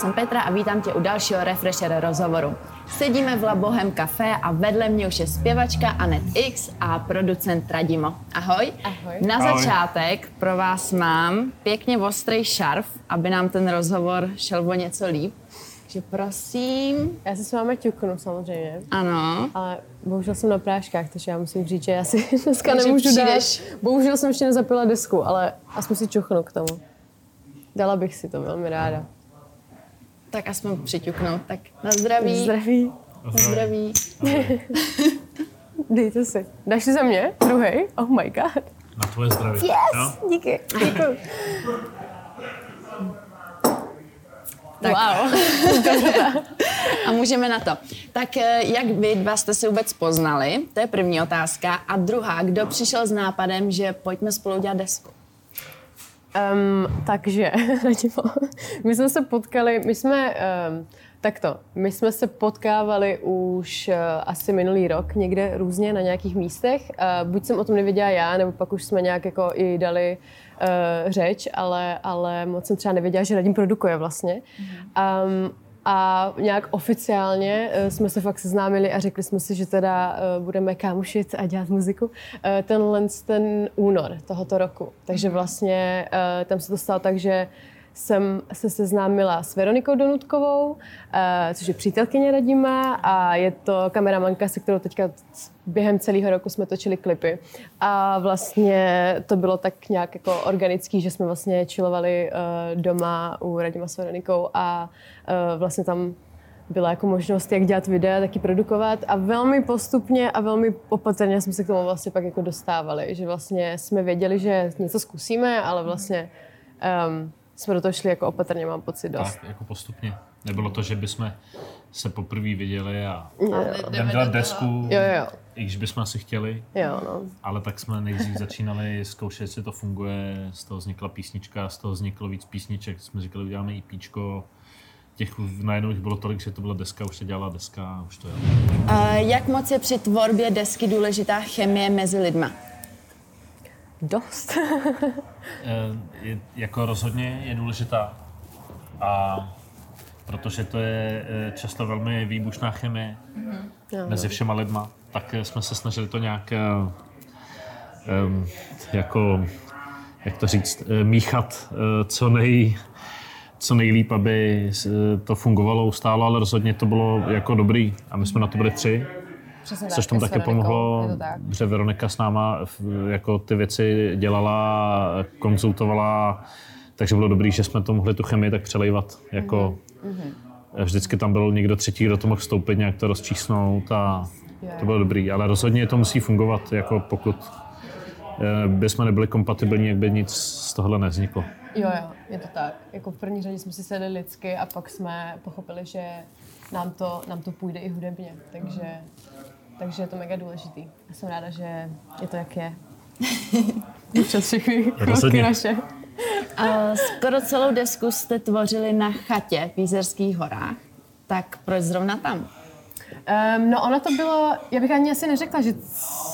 jsem Petra a vítám tě u dalšího Refresher rozhovoru. Sedíme v Labohem Café a vedle mě už je zpěvačka Anet X a producent Radimo. Ahoj. Ahoj. Na Ahoj. začátek pro vás mám pěkně ostrý šarf, aby nám ten rozhovor šel o něco líp. Takže prosím. Já si s vámi ťuknu samozřejmě, Ano. ale bohužel jsem na práškách, takže já musím říct, že já si dneska Takže nemůžu přijdeš- dát. Bohužel jsem ještě nezapila desku, ale aspoň si čuchnu k tomu. Dala bych si to velmi ráda. Tak aspoň přiťuknout. Tak na zdraví. Zdraví. Na zdraví. Dejte si. Dáš si za mě? Druhý? Oh my god. Na tvoje zdraví. Yes! Jo? Díky. Děkuji. Tak. Wow. A můžeme na to. Tak eh, jak vy dva jste se vůbec poznali? To je první otázka. A druhá, kdo přišel s nápadem, že pojďme spolu dělat desku? Um, takže, my jsme se potkali, my jsme, um, takto, my jsme se potkávali už uh, asi minulý rok někde různě na nějakých místech. Uh, buď jsem o tom nevěděla já, nebo pak už jsme nějak jako i dali uh, řeč, ale, ale moc jsem třeba nevěděla, že Radim produkuje vlastně. Um, a nějak oficiálně eh, jsme se fakt seznámili a řekli jsme si, že teda eh, budeme kámošit a dělat muziku eh, tenhle ten únor tohoto roku. Takže vlastně eh, tam se to stalo tak, že jsem se seznámila s Veronikou Donutkovou, eh, což je přítelkyně Radima a je to kameramanka, se kterou teďka během celého roku jsme točili klipy. A vlastně to bylo tak nějak jako organický, že jsme vlastně čilovali eh, doma u Radima s Veronikou a eh, vlastně tam byla jako možnost, jak dělat videa, tak i produkovat a velmi postupně a velmi opatrně jsme se k tomu vlastně pak jako dostávali, že vlastně jsme věděli, že něco zkusíme, ale vlastně um, jsme do toho šli jako opatrně, mám pocit dost. Tak, jako postupně. Nebylo to, že bychom se poprvé viděli a Jo, jdeme dělat desku, jo, jo, i když bychom asi chtěli, jo no. ale tak jsme nejdřív začínali zkoušet, jestli to funguje, z toho vznikla písnička, z toho vzniklo víc písniček, jsme říkali, uděláme EPčko, těch najednou jich bylo tolik, že to byla deska, už se dělala deska a už to je. Uh, jak moc je při tvorbě desky důležitá chemie mezi lidma? Dost. Eh, je, jako rozhodně je důležitá. A protože to je eh, často velmi výbušná chemie Jo, mezi všema lidma, tak eh, jsme se snažili to nějak em, jako, jak to říct, míchat co nej, co nejlíp, aby to fungovalo, ustálo, ale rozhodně to bylo jako dobrý a my jsme na to byli tři. Přesně Což tak, tomu taky Veronikou, pomohlo, to tak. že Veronika s náma jako ty věci dělala, konzultovala, takže bylo dobrý, že jsme to mohli tu chemii tak přelejvat. Jako, Mhm, Vždycky tam byl někdo třetí, kdo to mohl vstoupit, nějak to rozčísnout a to bylo dobrý. Ale rozhodně to musí fungovat, jako pokud eh, bychom nebyli kompatibilní, jak by nic z tohohle nevzniklo. Jo, jo, je to tak. Jako v první řadě jsme si sedli lidsky a pak jsme pochopili, že nám to, nám to půjde i hudebně, takže, takže je to mega důležitý. Já jsem ráda, že je to, jak je. Přes všechny Rozhodně. naše. Uh, skoro celou desku jste tvořili na chatě v Jízerských horách. Tak proč zrovna tam? Um, no ono to bylo, já bych ani asi neřekla, že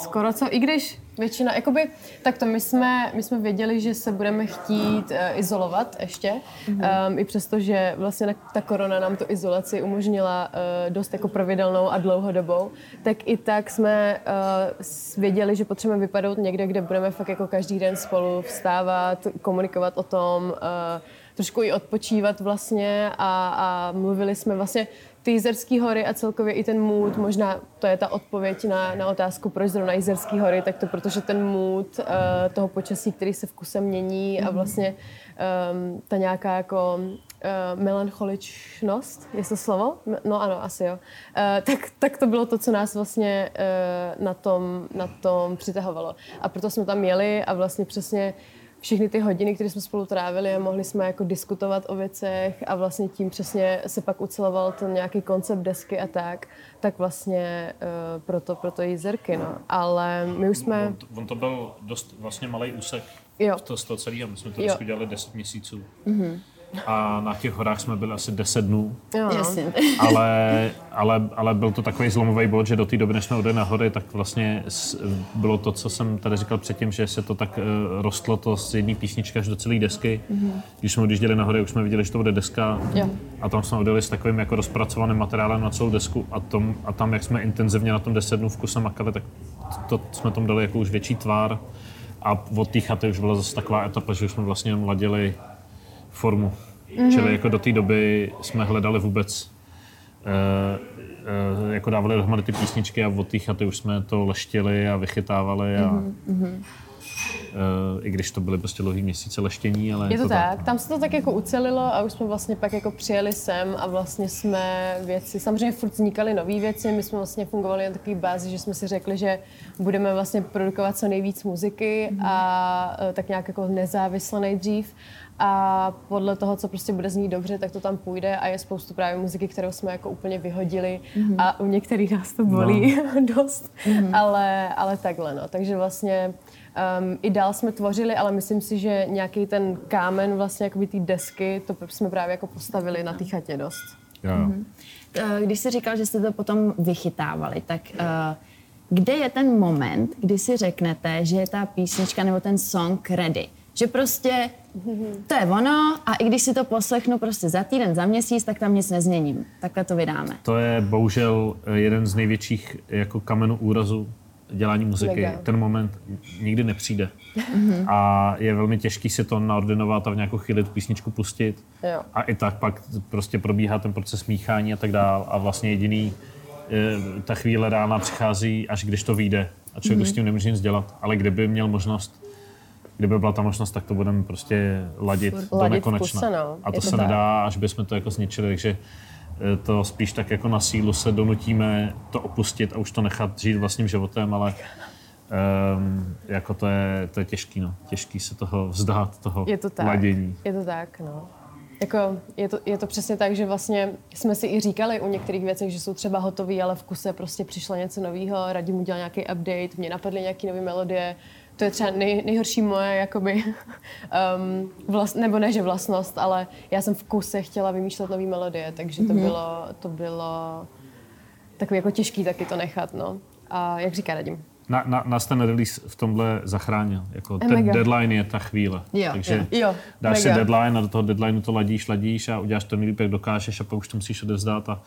skoro co, i když většina, jakoby, tak to my jsme, my jsme věděli, že se budeme chtít uh, izolovat ještě, mm-hmm. um, i přesto, že vlastně ta korona nám tu izolaci umožnila uh, dost jako pravidelnou a dlouhodobou, tak i tak jsme uh, věděli, že potřebujeme vypadnout někde, kde budeme fakt jako každý den spolu vstávat, komunikovat o tom, uh, trošku i odpočívat vlastně a, a mluvili jsme vlastně ty Jizerské hory a celkově i ten mood, možná to je ta odpověď na, na otázku, proč zrovna Jizerské hory, tak to protože ten mood uh, toho počasí, který se v kuse mění a vlastně um, ta nějaká jako uh, melancholičnost, je to slovo? No ano, asi jo. Uh, tak, tak to bylo to, co nás vlastně uh, na, tom, na tom přitahovalo. A proto jsme tam jeli a vlastně přesně všechny ty hodiny, které jsme spolu trávili a mohli jsme jako diskutovat o věcech a vlastně tím přesně se pak uceloval ten nějaký koncept desky a tak, tak vlastně uh, proto, proto jízerky, no. Ale my už jsme, On to, on to byl dost vlastně malý úsek Jo. z toho, z toho celého. My jsme to Jo. dělali 10 měsíců. A na těch horách jsme byli asi 10 dnů. Jo, no. Jasně. ale, ale, ale byl to takový zlomový bod, že do té doby, než jsme odjeli na hory, tak vlastně bylo to, co jsem tady říkal předtím, že se to tak uh, rostlo to z jedné písničky až do celé desky. Mm-hmm. Když jsme odjížděli na hory, už jsme viděli, že to bude deska Jo. a tam jsme odjeli s takovým jako rozpracovaným materiálem na celou desku a, tom, a tam, jak jsme intenzivně na tom 10 dnů v kuse makali, tak to, to jsme tomu dali jako už větší tvár a od té chaty už byla zase taková etapa, že už jsme vlastně jenom ladili formu. Mm-hmm. Čili jako do té doby jsme hledali vůbec, eh, eh, jako dávali dohromady ty písničky a od té chaty už jsme to leštili a vychytávali a mm-hmm. eh, i když to byly prostě dlouhý měsíce leštění, ale Je to tak, tam se to tak jako ucelilo a už jsme vlastně pak jako přijeli sem a vlastně jsme věci, samozřejmě furt vznikaly nové věci, my jsme vlastně fungovali na takové bázi, že jsme si řekli, že budeme vlastně produkovat co nejvíc muziky a e, tak nějak jako nezávisle nejdřív a podle toho, co prostě bude znít dobře, tak to tam půjde a je spoustu právě muziky, kterou jsme jako úplně vyhodili. A u některých nás to bolí dost, ale, ale takhle no, takže vlastně Um, I dál jsme tvořili, ale myslím si, že nějaký ten kámen vlastně jakoby té desky, to jsme právě jako postavili na té chatě dost. Jo. Eh, Když jsi říkal, že jste to potom vychytávali, tak eh, kde je ten moment, kdy si řeknete, že je ta písnička nebo ten song ready? Že prostě to je ono a i když si to poslechnu prostě za týden, za měsíc, tak tam nic nezměním. Takhle to vydáme. To je bohužel eh, jeden z největších jako kamenů úrazu dělání muziky. Mega. Ten moment nikdy nepřijde. a je velmi těžký si to naordinovat a v nějakou chvíli tu písničku pustit. Jo. A i tak pak prostě probíhá ten proces míchání a tak dál. A vlastně jediný, eh, ta chvíle rána přichází, až když to vyjde. A člověk už s tím nemůže nic dělat. Ale kdyby měl možnost, kdyby byla ta možnost, tak to budeme prostě ladit do Ladit v nekonečna. kuse, no. A to to se tak. nedá, až bychom to jako zničili. Takže eh, to spíš tak jako na sílu se donutíme to opustit a už to nechat žít vlastním životem, ale um, jako to je, to je těžký, no. Těžký se toho vzdát, toho Je to tak. ladění. Je to tak, no. Jako, je, to, je to přesně tak, že vlastně jsme si i říkali u některých věcech, že jsou třeba hotový, ale v kuse prostě přišlo něco nového, Radim udělal nějaký update, mě napadly nějaké nové melodie. To je třeba nej, nejhorší moje, jakoby, um, vlast, nebo ne, že vlastnost, ale já jsem v kuse chtěla vymýšlet nové melodie, takže to bylo, to bylo takový jako těžký taky to nechat, no. A jak říká Radim? Na, na, nás ten release v tomhle zachránil. Jako ten mega. deadline je ta chvíle. Jo, Takže jo. Jo, dáš si mega. deadline a do toho deadlineu to ladíš, ladíš a uděláš to nejlíp, jak dokážeš a pak už to musíš odevzdat a,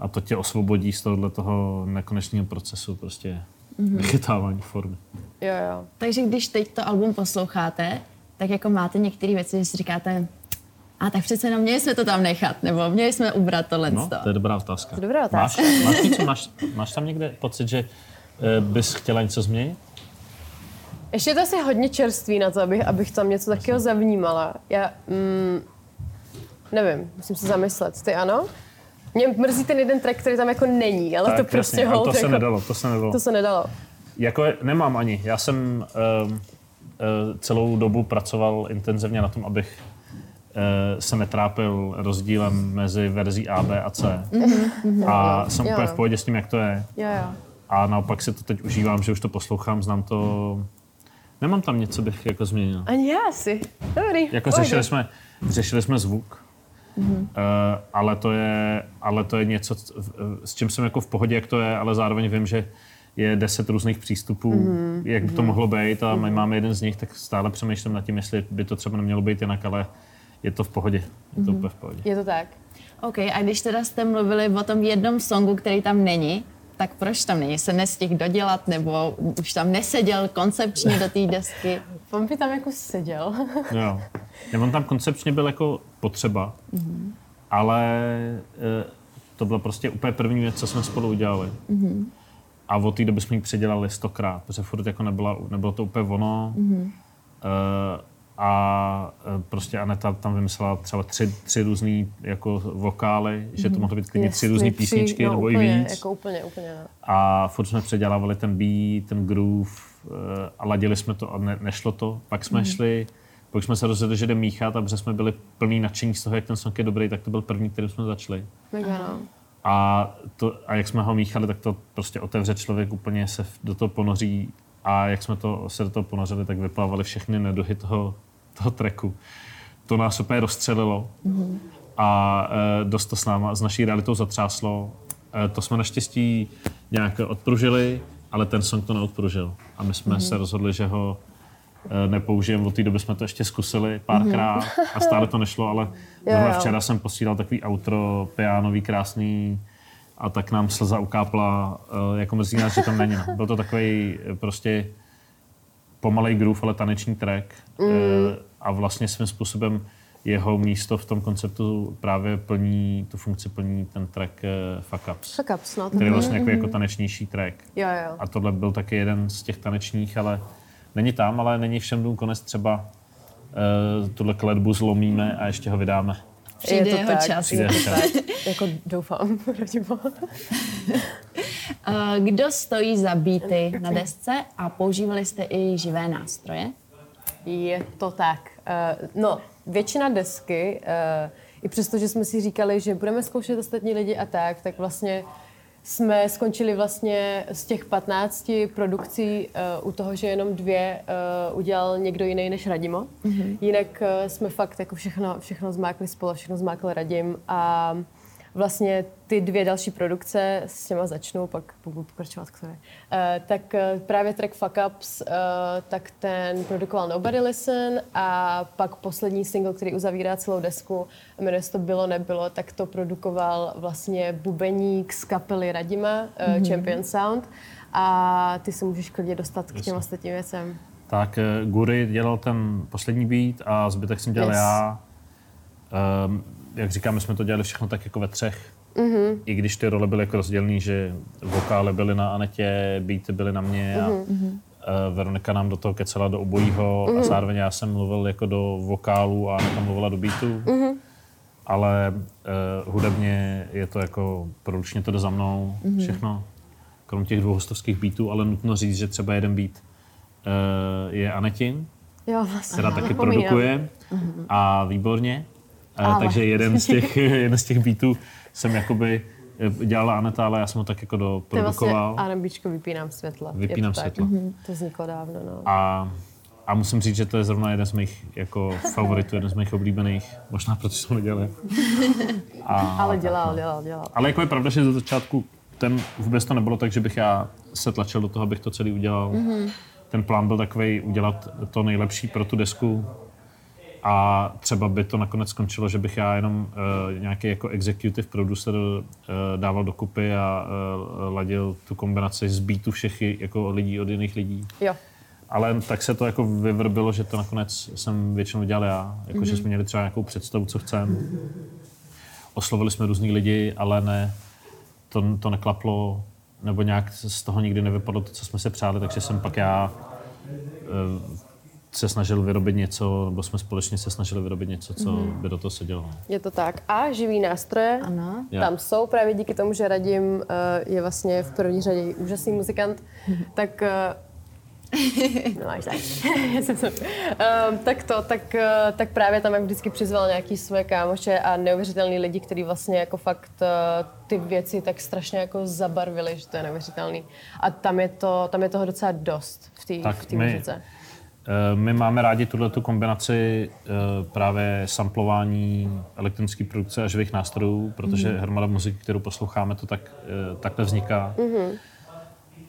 a to tě osvobodí z tohohle toho nekonečného procesu prostě mm-hmm. vychytávání formy. Jo, jo. Takže když teď to album posloucháte, tak jako máte některé věci, že si říkáte, a tak přece jenom měli jsme to tam nechat, nebo měli jsme ubrat tohle. No, to je dobrá otázka. To je dobrá otázka. Máš, máš, něco, máš, máš tam někde pocit, že eh, bys chtěla něco změnit? Ještě je to asi hodně čerství na to, abych, abych tam něco takového zavnímala. Já mm, nevím, musím se zamyslet. Ty ano? Mě mrzí ten jeden track, který tam jako není, ale to prostě jasně, hold, to se jako, nedalo, to se nedalo. To se nedalo. Jako je- nemám ani. Já jsem um, uh, celou dobu pracoval intenzivně na tom, abych uh, se netrápil rozdílem mezi verzí A, B a C. A jsem Jo, úplně v pohodě s tím, jak to je. Jo, jo. A naopak si to teď užívám, že už to poslouchám, znám to. Nemám tam něco, bych jako změnil. Ani já si. Dobrý. Jako řešili jsme, řešili jsme zvuk, mm-hmm. uh, ale, to je, ale to je něco, v- s čím jsem jako v pohodě, jak to je, ale zároveň vím, že je deset různých přístupů, mm-hmm. jak by to mohlo být a my máme jeden z nich, tak stále přemýšlím nad tím, jestli by to třeba nemělo být jinak, ale je to v pohodě. Je to mm-hmm. v pohodě. Je to tak. OK, a když teda jste mluvili o tom jednom songu, který tam není, tak proč tam není? Se nestihl dodělat, nebo už tam neseděl koncepčně do té desky? On by tam jako seděl. Jo. Ne, on tam koncepčně byl jako potřeba, mm-hmm. ale e, to byla prostě úplně první věc, co jsme spolu udělali. Mm-hmm. A od té doby jsme ji předělali stokrát, protože furt jako nebyla, nebylo to úplně ono. Mm-hmm. E, a e, prostě Aneta tam vymyslela třeba tři, tři různý jako vokály, mm-hmm. že to mohly být klidně tři různé písničky no, nebo úplně, i víc. Jako úplně, úplně. No. A furt jsme předělávali ten beat, ten groove eh, a ladili jsme to a ne, nešlo to. Pak jsme mm. šli, pak jsme se rozhodli, že jde míchat a protože jsme byli plný nadšení z toho, jak ten song je dobrý, tak to byl první, kterým jsme začali. Mega, no. A, to, a jak jsme ho míchali, tak to prostě otevře člověk, úplně se do toho ponoří a jak jsme to, se do toho ponořili, tak vyplávaly všechny neduhy toho, toho tracku. to nás úplně rozstřelilo. Mm-hmm. A uh, dost to s náma, s naší realitou zatřáslo. Uh, to jsme naštěstí nějak odpružili, ale ten song to neodpružil. A my jsme mm-hmm. se rozhodli, že ho nepoužijeme. Od té doby jsme to ještě zkusili párkrát mm-hmm. a stále to nešlo, ale jo, jo. včera jsem posílal takový outro pianový, krásný, a tak nám slza ukápla, jako mrzí nás, že tam není. No. Byl to takový prostě pomalej groove, ale taneční track. Mm. A vlastně svým způsobem jeho místo v tom konceptu právě plní, tu funkci plní ten track uh, Fuck Ups. Fuck Ups, no. Který je vlastně jako, jako tanečnější track. Jo, jo. A tohle byl taky jeden z těch tanečních, ale není tam, ale není všem dům konec třeba uh, tuhle kletbu zlomíme a ještě ho vydáme. Přijde je to jeho tak, čas. Přijde jeho čas. jako doufám, Eh, kdo stojí za beaty na desce a používali jste i živé nástroje? Je to tak. Uh, no, většina desky, uh, i přesto, že jsme si říkali, že budeme zkoušet ostatní lidi a tak, tak vlastně jsme skončili vlastně z těch 15 produkcí uh, u toho, že jenom dvě uh, udělal někdo jiný než Radimo. Mm-hmm. Jinak uh, jsme fakt jako všechno, všechno zmákli spolu, všechno zmákl Radim a vlastně ty dvě další produkce, s těma začnu, pak budu pokračovat, které. Uh, tak uh, právě track Fuck Ups, uh, tak ten produkoval Nobody Listen a pak poslední single, který uzavírá celou desku, jmenuje se to Bylo nebylo, tak to produkoval vlastně bubeník z kapely Radima, uh, mm-hmm. Champion Sound a ty se můžeš klidně dostat k těm ostatním věcem. Tak Guri dělal ten poslední beat a zbytek jsem dělal yes. já. Um, jak říkám, my jsme to dělali všechno tak jako ve třech. Mm-hmm. I když ty role byly jako rozdělené, že vokály byly na Anetě, beaty byly na mě a mm-hmm. uh, Veronika nám do toho kecela do obojího mm-hmm. a zároveň já jsem mluvil jako do vokálu a Aneta mluvila do beatu. Mm-hmm. Ale uh, hudebně je to jako, produčně to jde za mnou mm-hmm. všechno, krom těch dvou hostovských beatů, ale nutno říct, že třeba jeden beat uh, je Anetin, jo, vlastně. která taky produkuje mm-hmm. a výborně. Ale. Takže jeden z těch, jeden z těch beatů jsem jakoby eh, dělala Aneta, ale já jsem ho tak jako doprodukoval. To je vlastně vypínám světlo. Vypínám světlo. Mm-hmm. To vzniklo dávno, no. A, a musím říct, že to je zrovna jeden z mých jako favoritů, jeden z mých oblíbených. Možná proto jsem ho dělal. A, ale dělal, dělal, dělal. Ale jako je pravda, že do začátku ten vůbec to nebylo tak, že bych já se tlačil do toho, abych to celý udělal. Mm-hmm. Ten plán byl takový udělat to nejlepší pro tu desku, a třeba by to nakonec skončilo, že bych já jenom uh, nějaký jako executive producer uh, dával dokupy a uh, ladil tu kombinaci z beatu všech jako lidí od jiných lidí. Jo. Ale tak se to jako vyvrbilo, že to nakonec jsem většinou dělal já. Jako, mm-hmm. že jsme měli třeba nějakou představu, co chceme. Oslovili jsme různý lidi, ale ne, to, to neklaplo, nebo nějak z toho nikdy nevypadlo to, co jsme se přáli, takže jsem pak já se snažil vyrobit něco, nebo jsme společně se snažili vyrobit něco, co mm-hmm. by do toho sedělo. Je to tak. A živý nástroje ano. tam jsou právě díky tomu, že Radim uh, je vlastně v první řadě úžasný muzikant, mm-hmm. tak uh, no, až tak. um, tak to, tak, uh, tak právě tam jak vždycky přizval nějaký své kámoše a neuvěřitelný lidi, kteří vlastně jako fakt uh, ty věci tak strašně jako zabarvili, že to je neuvěřitelný. A tam je, to, tam je toho docela dost v té muzice. Eh, my máme rádi tuhle kombinaci eh, právě samplování elektronické produkce a živých nástrojů, protože mm-hmm. hromada muziky, kterou posloucháme, to tak, eh, takhle vzniká. Mm-hmm.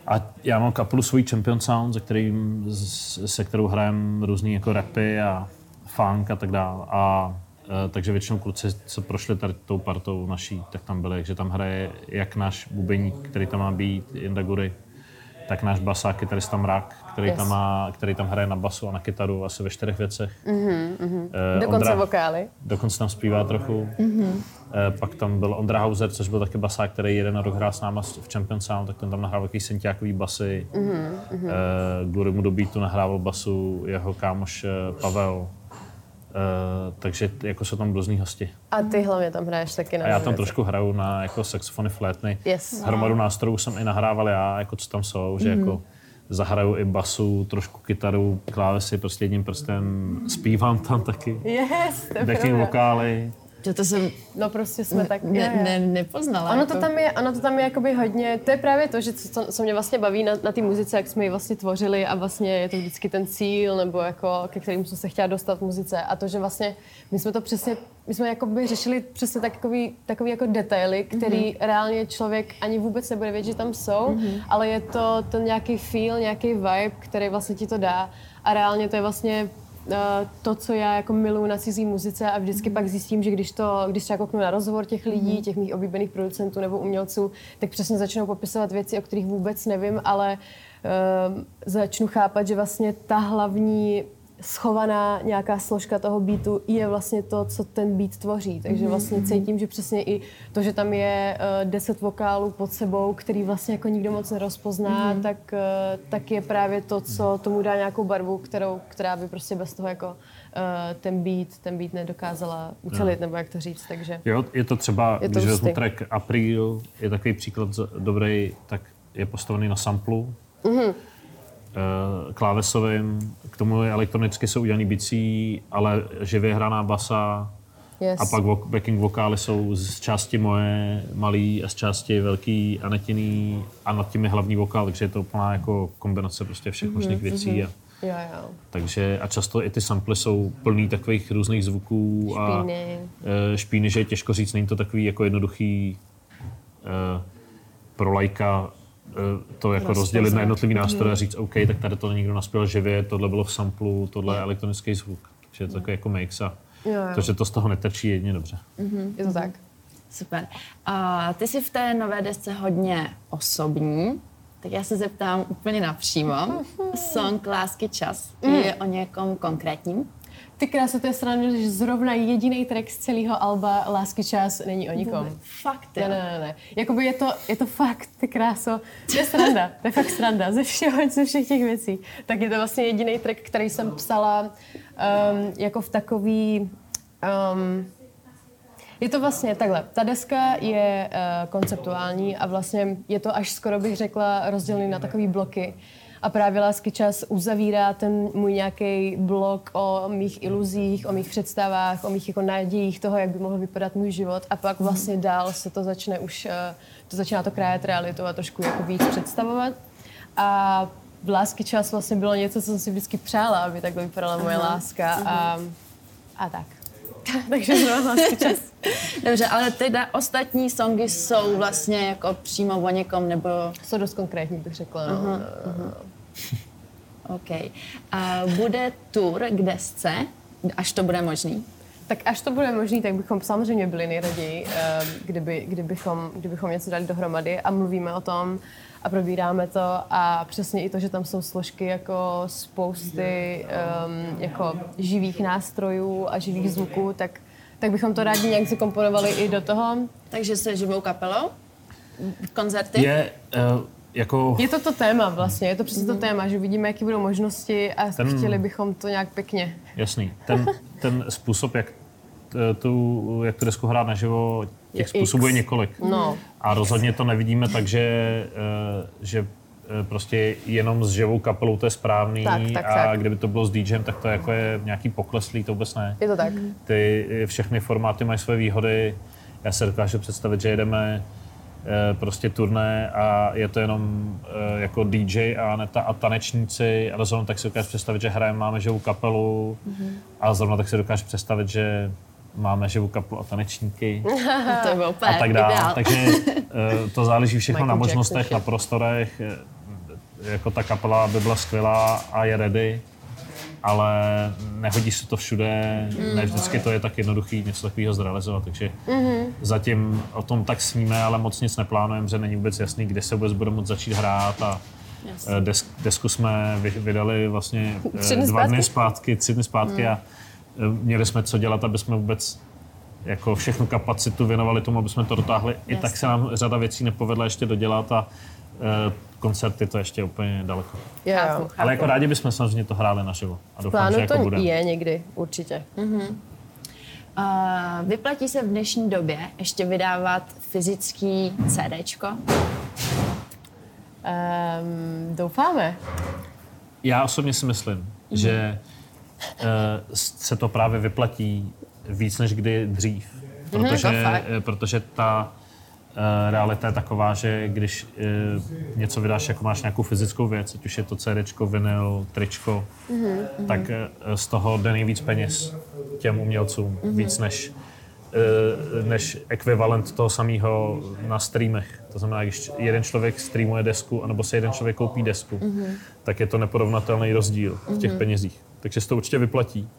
A já mám kapelu svůj Champion Sound, se, kterým, se kterou hrajem různý jako rapy a funk a tak dále. A takže většinou kluci, co prošli tady tou partou naší, tak tam byli, že tam hraje jak náš bubeník, který tam má být, Indagury, tak náš basák, kytarista Mrak, který, yes. tam má, který tam hraje na basu a na kytaru asi ve čtyřech věcech. Mm-hmm, mm-hmm. Uh, dokonce Ondra, vokály. Dokonce tam zpívá trochu. Mm-hmm. Uh, pak tam byl Ondra Hauser, což byl taky basák, který jeden rok hrál s náma v Champion Sound, tak ten tam nahrával takový syntiákový basy. Mm-hmm. Uh, kvůli mu do beatu nahrával basu jeho kámoš Pavel. Uh, takže jako jsou tam různý hosti. A ty hlavně tam hraješ taky na A já tam věci. trošku hraju na jako saxofony, flétny. Yes. Hromadu nástrojů jsem i nahrával já, jako co tam jsou, mm-hmm. že mhm. jako zahraju i basu, trošku kytaru, klávesy, prostě jedním prstem zpívám tam taky. Yes, Backing vokály. Že to jsem No prostě jsme tak... ne, jo, jo. ne, nepoznala. Ono jako. to tam je, ono to tam je jakoby hodně, to je právě to, že co, co mě vlastně baví na, na té muzice, jak jsme ji vlastně tvořili a vlastně je to vždycky ten cíl, nebo jako ke kterým jsem se chtěla dostat v muzice a to, že vlastně my jsme to přesně, my jsme jakoby řešili přesně takový, takový jako detaily, který mm-hmm. reálně člověk ani vůbec nebude vědět, že tam jsou, mm-hmm. ale je to ten nějaký feel, nějaký vibe, který vlastně ti to dá a reálně to je vlastně to, co já jako miluju na cizí muzice a vždycky pak zjistím, že když to, když třeba kouknu na rozhovor těch lidí, těch mých oblíbených producentů nebo umělců, tak přesně začnou popisovat věci, o kterých vůbec nevím, ale uh, začnu chápat, že vlastně ta hlavní schovaná nějaká složka toho beatu je vlastně to, co ten beat tvoří. Takže vlastně cítím, že přesně i to, že tam je uh, deset vokálů pod sebou, který vlastně jako nikdo moc nerozpozná, tak, uh, tak je právě to, co tomu dá nějakou barvu, kterou, která by prostě bez toho jako uh, ten beat, ten beat nedokázala ucelit, nebo jak to říct. Takže Jo, je to třeba, Je to když vezmu track April, je takový příklad dobrý, tak je postavený na samplu, Mhm. mm-hmm. Klávesovým, k tomu je elektronicky jsou udělaný bicí, ale živě hraná basa, yes. a pak vok- backing vokály jsou z části moje malý a z části velký a netiný a nad tím je hlavní vokál, takže je to úplná jako kombinace prostě všech možných věcí. A, Jo, jo. takže a často i ty samply jsou plný takových různých zvuků a Špíny. eh, špíny, že je těžko říct, není to takový jako jednoduchý eh, pro lajka eh, to jako rozdělit na jednotlivý nástroje a říct, OK, tak tady to někdo naspěl živě, tohle bylo v samplu, tohle je elektronický zvuk. Takže je to takový jako mix a Jo, jo. to, že to z toho netrčí, je jedině dobře. Je to tak. Super. A ty jsi v té nové desce hodně osobní, tak já se zeptám úplně napřímo. Song Lásky čas je o někom konkrétním? Ty kráso, to je sranda, že zrovna jediný track z celého alba Lásky čas není o nikom. Fakt, Ne, ne, ne, ne. Jakoby je to, je to fakt, ty kráso, to je sranda, to je fakt sranda, ze všeho, ze všech těch věcí. Tak je to vlastně jediný track, který jsem psala um, jako v takový... Um, je to vlastně takhle. Ta deska je uh, konceptuální a vlastně je to až skoro bych řekla rozdělený na takové bloky. A právě Lásky čas uzavírá ten můj nějaký blok o mých iluzích, o mých představách, o mých jako nadějích toho, jak by mohl vypadat můj život. A pak vlastně dál se to začne už, uh, to začíná to krájet realitu a trošku jako víc představovat. A v Lásky čas vlastně bylo něco, co jsem si vždycky přála, aby takhle vypadala moje láska. A, a tak. Takže Lásky čas. Dobře, ale teda ostatní songy jsou vlastně jako přímo o někom, nebo... Jsou dost konkrétní, bych řekla. No. OK. A bude tour k desce, až to bude možný? Tak až to bude možné, tak bychom samozřejmě byli nejraději, eh, kdyby, kdybychom, kdybychom něco dali dohromady a mluvíme o tom a probíráme to a přesně i to, že tam jsou složky jako spousty um, jako živých nástrojů a živých zvuků, tak, tak bychom to rádi nějak zakomponovali i do toho. Takže se živou kapelou? Koncerty? Je uh, jako... Je to to téma vlastně, je to přesně to téma, že vidíme, jaké budou možnosti a Ten- chtěli bychom to nějak pěkně. Jasný. Ten, ten způsob, jak tu, jak tu desku hrát naživo, těch Je způsobů je několik. No. A rozhodně to nevidíme tak, že, eh, že eh, prostě jenom s živou kapelou to je správný Tak, tak, a tak. kdyby to bylo s DJem, tak to jako je nějaký pokleslý, to vůbec ne. Je to tak. Ty eh, všechny formáty mají své výhody. Já se dokážu představit, že jedeme prostě turné a je to jenom eh, jako DJ a Aneta a tanečníci, ale zrovna tak si dokážu představit, že hrajeme, máme živou kapelu a zrovna tak si dokážu představit, že máme živou kapelu a tanečníky To je úplně a tak dále. ideál. Takže eh, to záleží všechno Michael na možnostech, na prostorech. eh, Jako ta kapela by byla skvělá a je ready, ale nehodí se to všude, Mm. ne vždycky to je tak jednoduchý něco takového zrealizovat, takže Mm-hmm. zatím o tom tak sníme, ale moc nic neplánujeme, že není vůbec jasný, kde se vůbec budeme moct začít hrát a Jasně. eh, desk, desku jsme vy- vydali vlastně eh, Tři dny dva dny zpátky? zpátky, tři dny zpátky a eh, měli jsme co dělat, aby jsme vůbec jako všechnu kapacitu věnovali tomu, aby jsme to dotáhli. I tak se nám řada věcí nepovedla ještě dodělat a koncerty to ještě úplně daleko. Jo, Chápu, jo. chápu. Ale jako rádi bychom samozřejmě to hráli naživo. A doufám, Plánu že jako to bude. je někdy, určitě. A vyplatí se v dnešní době ještě vydávat fyzický CDčko? Um, doufáme. Já osobně si myslím, že eh, se to právě vyplatí víc než kdy dřív. protože, jako fakt. eh, protože ta eh, realita je taková, že když eh, něco vydáš, jako máš nějakou fyzickou věc, ať už je to CD, vinyl, tričko, tak eh, z toho jde nejvíc peněz těm umělcům, víc než eh, než ekvivalent toho samého na streamech. To znamená, když jeden člověk streamuje desku, anebo se jeden člověk koupí desku, tak je to neporovnatelný rozdíl v těch penězích. Takže se to určitě vyplatí.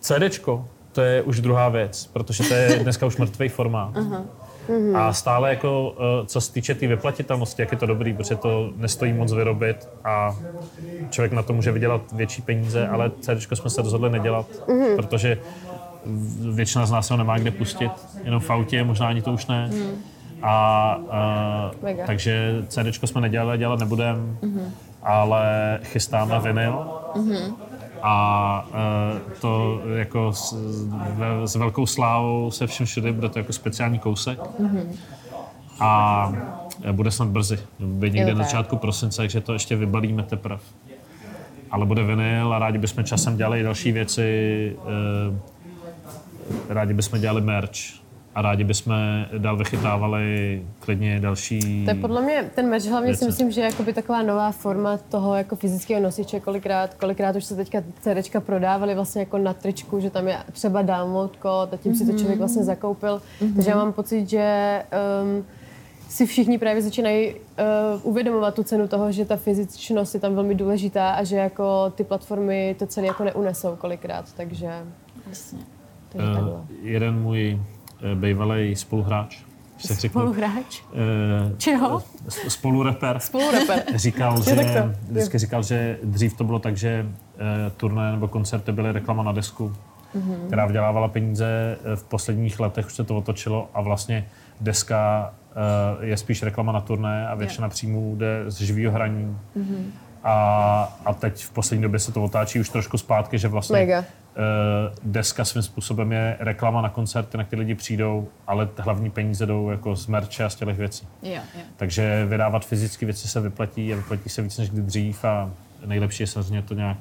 CDčko, to je už druhá věc, protože to je dneska už mrtvý formát. A stále jako, eh, co se týče té tý vyplatitelnosti, jak je to dobrý, protože to nestojí moc vyrobit a člověk na to může vydělat větší peníze, ale CDčko jsme se rozhodli nedělat, protože většina z nás ho nemá kde pustit, jenom v autě, možná ani to už ne. A, uh, Mega. takže CDčko jsme nedělali, dělat nebudeme, ale chystáme vinyl. A uh, to jako s, s velkou slávou se všem všude bude to jako speciální kousek. A eh, bude snad brzy. Bude někde Jo, na začátku prosince, takže to ještě vybalíme teprve. Ale bude vinyl a rádi bychom časem dělali další věci. eh, Rádi bychom dělali merch a rádi bychom dál vychytávali klidně další... To je podle mě, ten meč hlavně Věci. si myslím, že je jakoby taková nová forma toho jako fyzického nosiče, kolikrát, kolikrát už se teďka CDčka prodávaly vlastně jako na tričku, že tam je třeba download kód a tím si to člověk vlastně zakoupil. Takže já mám pocit, že um, si všichni právě začínají uh, uvědomovat tu cenu toho, že ta fyzičnost je tam velmi důležitá a že jako ty platformy to celé jako neunesou kolikrát, takže, Jasně. takže takhle. jeden můj uh, bývalý spoluhráč, Spoluhráč? uh, Čeho? spolureper, Spolureper. říkal, že, vždycky říkal, že dřív to bylo tak, že uh, turné nebo koncerty byly reklama na desku, Mhm. která vydělávala peníze. Eh, V posledních letech už se to otočilo a vlastně deska je spíš reklama na turné a většina příjmů jde z živého hraní. Mhm. A, a teď v poslední době se to otáčí už trošku zpátky, že vlastně Mega. Eh, deska svým způsobem je reklama na koncerty, na které lidi přijdou, ale hlavní peníze jdou jako z merče a z těch věcí. Jo, jo. Takže vydávat fyzické věci se vyplatí a vyplatí se víc než kdy dřív a nejlepší je samozřejmě to nějak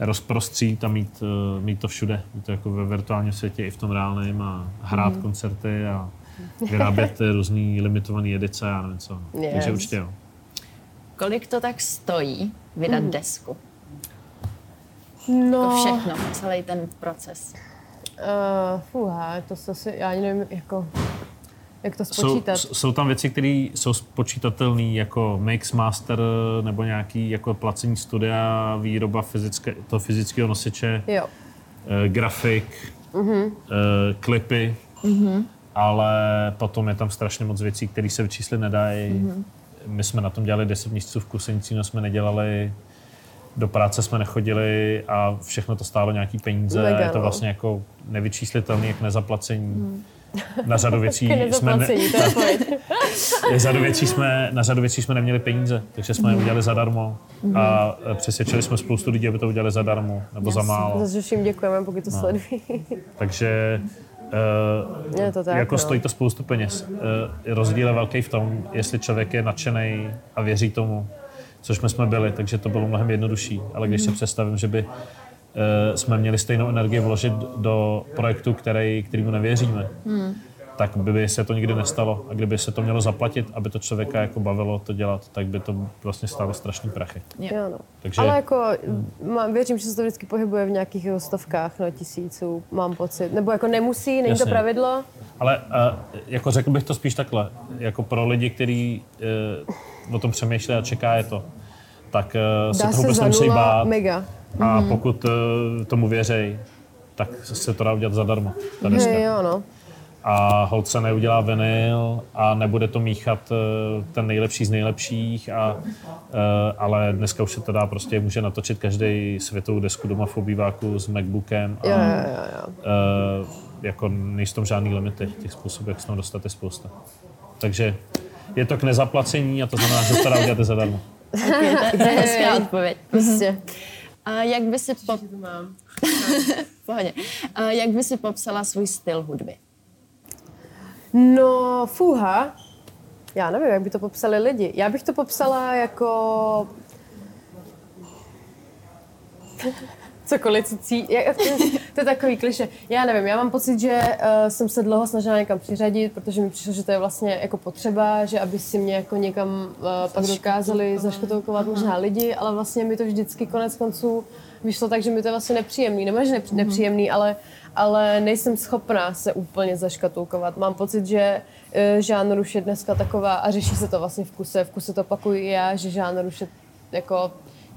rozprostřít a mít, eh, mít to všude. Mít to jako ve virtuálním světě i v tom reálném a hrát koncerty a vyrábět různé limitované edice a nevím co. Yes. Takže určitě jo. Kolik to tak stojí vydat Mhm. desku? No, Jako všechno, celý ten proces. Uh, fuha, to se asi, já nevím, jako, jak to Jsou, spočítat. s- jsou tam věci, které jsou spočítatelné jako mix master nebo nějaký jako placení studia, výroba fyzické, toho fyzického nosiče, Jo. eh, grafik, Mhm. eh, klipy, ale potom je tam strašně moc věcí, které se vyčíslit nedají. Mhm. My jsme na tom dělali 10 měsíců v kuse, nic jiného jsme nedělali, do práce jsme nechodili a všechno to stálo nějaký peníze. Mega, je to no. vlastně jako nevyčíslitelné, jak nezaplacení. Na řadu věcí jsme, ne, odpověď. řadu věcí jsme, na řadu věcí jsme neměli peníze, takže jsme je udělali zadarmo a Mhm. přesvědčili jsme spoustu lidí, aby to udělali zadarmo nebo za málo. Zase všem děkujeme, pokud to No. sledují. Takže uh, Je to tak, jako no. stojí to spoustu peněz. Uh, rozdíl je velký v tom, jestli člověk je nadšený a věří tomu, což my jsme byli, takže to bylo mnohem jednodušší. Ale když si představím, že by uh, jsme měli stejnou energii vložit do projektu, který, kterýmu nevěříme, tak by se to nikdy nestalo. A kdyby se to mělo zaplatit, aby to člověka jako bavilo to dělat, tak by to vlastně stálo strašný prachy. Jo, no. Takže- Ale jako má, věřím, že se to vždycky pohybuje v nějakých stovkách, no tisíců, mám pocit. Nebo jako nemusí, není Jasně. to pravidlo. Ale uh, jako řekl bych to spíš takhle, jako pro lidi, kteří uh, o tom přemýšlí a čeká je to, tak uh, se Dá toho se nemusí nula bát mega. a pokud uh, tomu věřej, tak se to dá udělat zadarmo, ta deska. Hej, jo, no. A hold se neudělá vinyl a nebude to míchat uh, ten nejlepší z nejlepších, a, uh, ale dneska už se to dá prostě, může natočit každý světovou desku doma v obýváku s Macbookem a Jo, jo, jo, jo. Uh, jako nejsou tam žádný limity, těch způsobů, jak se tam dostat je spousta. Takže je to k nezaplacení a to znamená, že se to i zadarmo. Okay, to, to je hezká odpověď. Prostě. A jak by si pop... V Pohodě. A jak by si popsala svůj styl hudby? No, fuha. Já nevím, jak by to popsali lidi. Já bych to popsala jako... cokoliv, co cí... Jak, to, je takový kliše. Já nevím, já mám pocit, že uh, jsem se dlouho snažila někam přiřadit, protože mi přišlo, že to je vlastně jako potřeba, že aby si mě jako někam uh, pak dokázali zaškatulkovat možná lidi, ale vlastně mi to vždycky konec konců vyšlo tak, že mi to je vlastně nepříjemný. Nebo že nepříjemný, ale, ale nejsem schopná se úplně zaškatulkovat. Mám pocit, že uh, žánr už je dneska taková a řeší se to vlastně v kuse. V kuse to opakuji já, že žánr už je jako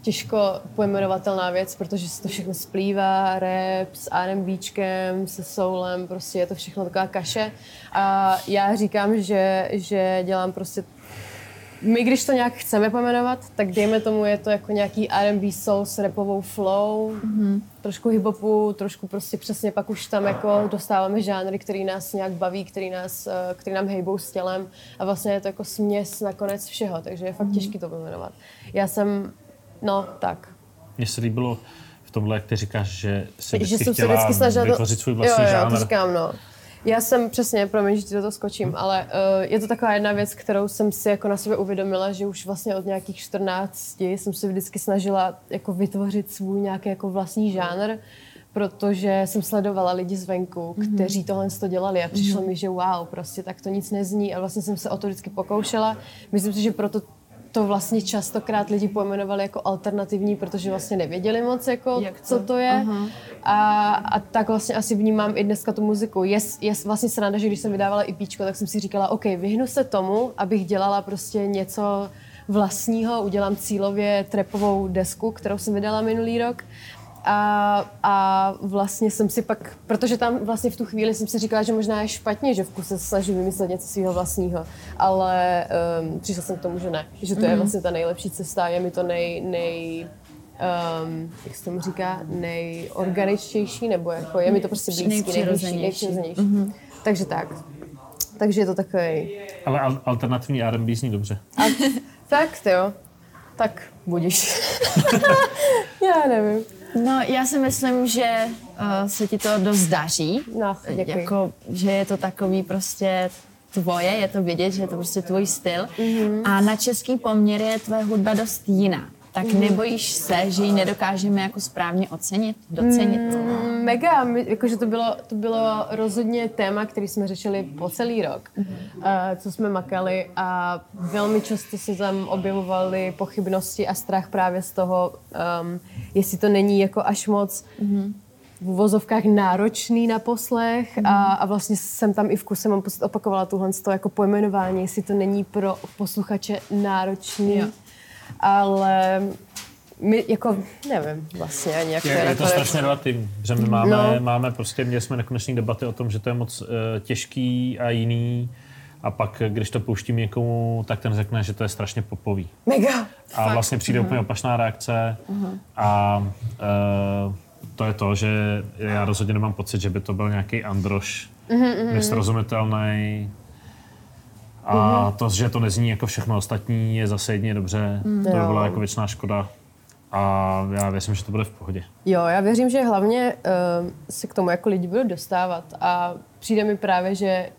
těžko pojmenovatelná věc, protože se to všechno splývá, rap s R&Bčkem, se soulem, prostě je to všechno taková kaše. A já říkám, že, že dělám prostě my, když to nějak chceme pojmenovat, tak dejme tomu, je to jako nějaký R&B soul s rapovou flow, mm-hmm. trošku hiphopu, trošku prostě přesně pak už tam jako dostáváme žánry, který nás nějak baví, který, nás, eh, který nám hejbou s tělem a vlastně je to jako směs nakonec všeho, takže je fakt mm-hmm. těžký to pojmenovat. Já jsem No, tak. Mně se líbilo v tomhle, jak ty říkáš, že si vždycky že jsem chtěla se vždycky snažila vytvořit svůj vlastní jo, jo, žánr. to říkám, no. Já jsem přesně, promiň, že ti do toho skočím, ale uh, je to taková jedna věc, kterou jsem si jako na sebe uvědomila, že už vlastně od nějakých 14 jsem se vždycky snažila jako vytvořit svůj nějaký jako vlastní žánr, protože jsem sledovala lidi zvenku, mm-hmm. kteří tohle to dělali a přišlo mm-hmm. mi, že wow, prostě tak to nic nezní a vlastně jsem se o to vždycky pokoušela. Myslím si, že proto to vlastně častokrát lidi pojmenovali jako alternativní, protože vlastně nevěděli moc, jako, Jak to? co to je. A, a tak vlastně asi vnímám i dneska tu muziku. Je, je vlastně sranda, že když jsem vydávala i píčko, tak jsem si říkala, OK, vyhnu se tomu, abych dělala prostě něco vlastního, udělám cílově trepovou desku, kterou jsem vydala minulý rok a, a vlastně jsem si pak, protože tam vlastně v tu chvíli jsem si říkala, že možná je špatně, že v kuse se snažím vymyslet něco svého vlastního, ale um, přišla jsem k tomu, že ne, že to je mhm. vlastně ta nejlepší cesta, je mi to nej, nej um, jak se tomu říká, nejorganičtější, nebo jako je mi to prostě blízký, nejpřirozenější. nejpřirozenější. Mm-hmm. Takže tak. Takže je to takový. Ale al- alternativní R&B zní dobře. A, tak, jo. Tak budíš. Já nevím. No, já si myslím, že uh, se ti to dost daří. No, děkuji. Jako, že je to takový prostě tvoje, je to vidět, že je to prostě tvůj styl. Mm-hmm. A na český poměr je tvoje hudba dost jiná tak mm. nebojíš se, že ji nedokážeme jako správně ocenit, docenit? Mm, mega, jakože to bylo, to bylo rozhodně téma, který jsme řešili po celý rok, mm. uh, co jsme makali a velmi často se tam objevovaly pochybnosti a strach právě z toho, um, jestli to není jako až moc mm v uvozovkách náročný na poslech a, a vlastně jsem tam i v kuse, mám pocit, opakovala tuhle to jako pojmenování, jestli to není pro posluchače náročný. Jo ale my jako, nevím vlastně ani jak je, je, je to strašně relativní, že my máme, no. máme prostě, měli jsme nekonečné debaty o tom, že to je moc uh, těžký a jiný a pak, když to pouštím někomu, tak ten řekne, že to je strašně popový. Mega. A Fakt. vlastně přijde uh-huh. úplně opačná reakce uh-huh. a uh, to je to, že já rozhodně nemám pocit, že by to byl nějaký androš uh-huh, nesrozumitelný, a mm-hmm. to, že to nezní jako všechno ostatní, je zase jedině dobře. Mm. To by byla jako věčná škoda. A já věřím, že to bude v pohodě. Jo, já věřím, že hlavně uh, se k tomu jako lidi budou dostávat. A přijde mi právě, že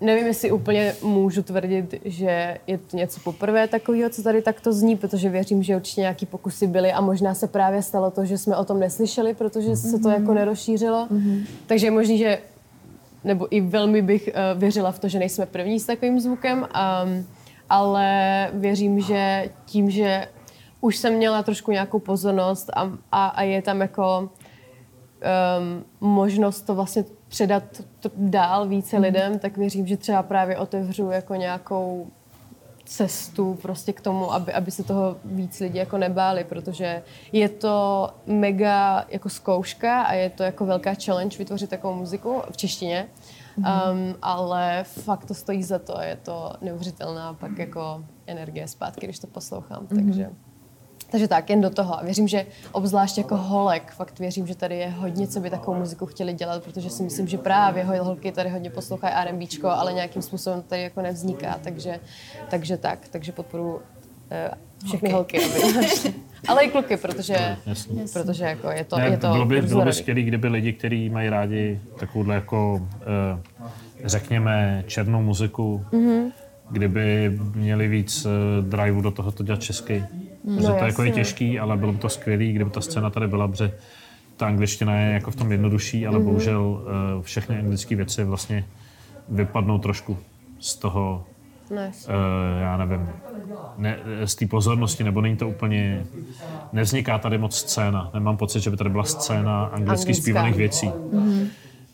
nevím, jestli úplně můžu tvrdit, že je to něco poprvé takového, co tady takto zní, protože věřím, že určitě nějaký pokusy byly a možná se právě stalo to, že jsme o tom neslyšeli, protože mm-hmm. se to jako nerozšířilo. Mm-hmm. Takže je možný, že nebo i velmi bych uh, věřila v to, že nejsme první s takovým zvukem, um, ale věřím, že tím, že už jsem měla trošku nějakou pozornost a, a, a je tam jako um, možnost to vlastně předat to dál více mm. lidem, tak věřím, že třeba právě otevřu jako nějakou cestu prostě k tomu, aby, aby se toho víc lidi jako nebáli, protože je to mega jako zkouška a je to jako velká challenge vytvořit takovou muziku v češtině, mm-hmm. um, ale fakt to stojí za to, je to neuvěřitelná pak jako energie zpátky, když to poslouchám, mm-hmm. takže takže tak, jen do toho. A věřím, že obzvlášť jako holek, fakt věřím, že tady je hodně, co by takovou muziku chtěli dělat, protože si myslím, že právě holky tady hodně poslouchají R&Bčko, ale nějakým způsobem tady jako nevzniká, takže, takže tak, takže podporu uh, všechny holky, aby ale i kluky, protože, no, protože jako je to, ne, je to bylo by, bylo by skvělé, kdyby lidi, kteří mají rádi takovouhle jako, uh, řekněme, černou muziku, mm-hmm. kdyby měli víc uh, driveu do toho to dělat česky No, že to jako je těžký, ale bylo by to skvělý, kdyby ta scéna tady byla, protože ta angličtina je jako v tom jednodušší, ale mm-hmm. bohužel uh, všechny anglické věci vlastně vypadnou trošku z toho, nice. uh, já nevím, ne, z té pozornosti, nebo není to úplně, nevzniká tady moc scéna. Nemám pocit, že by tady byla scéna anglicky zpívaných věcí. Mm-hmm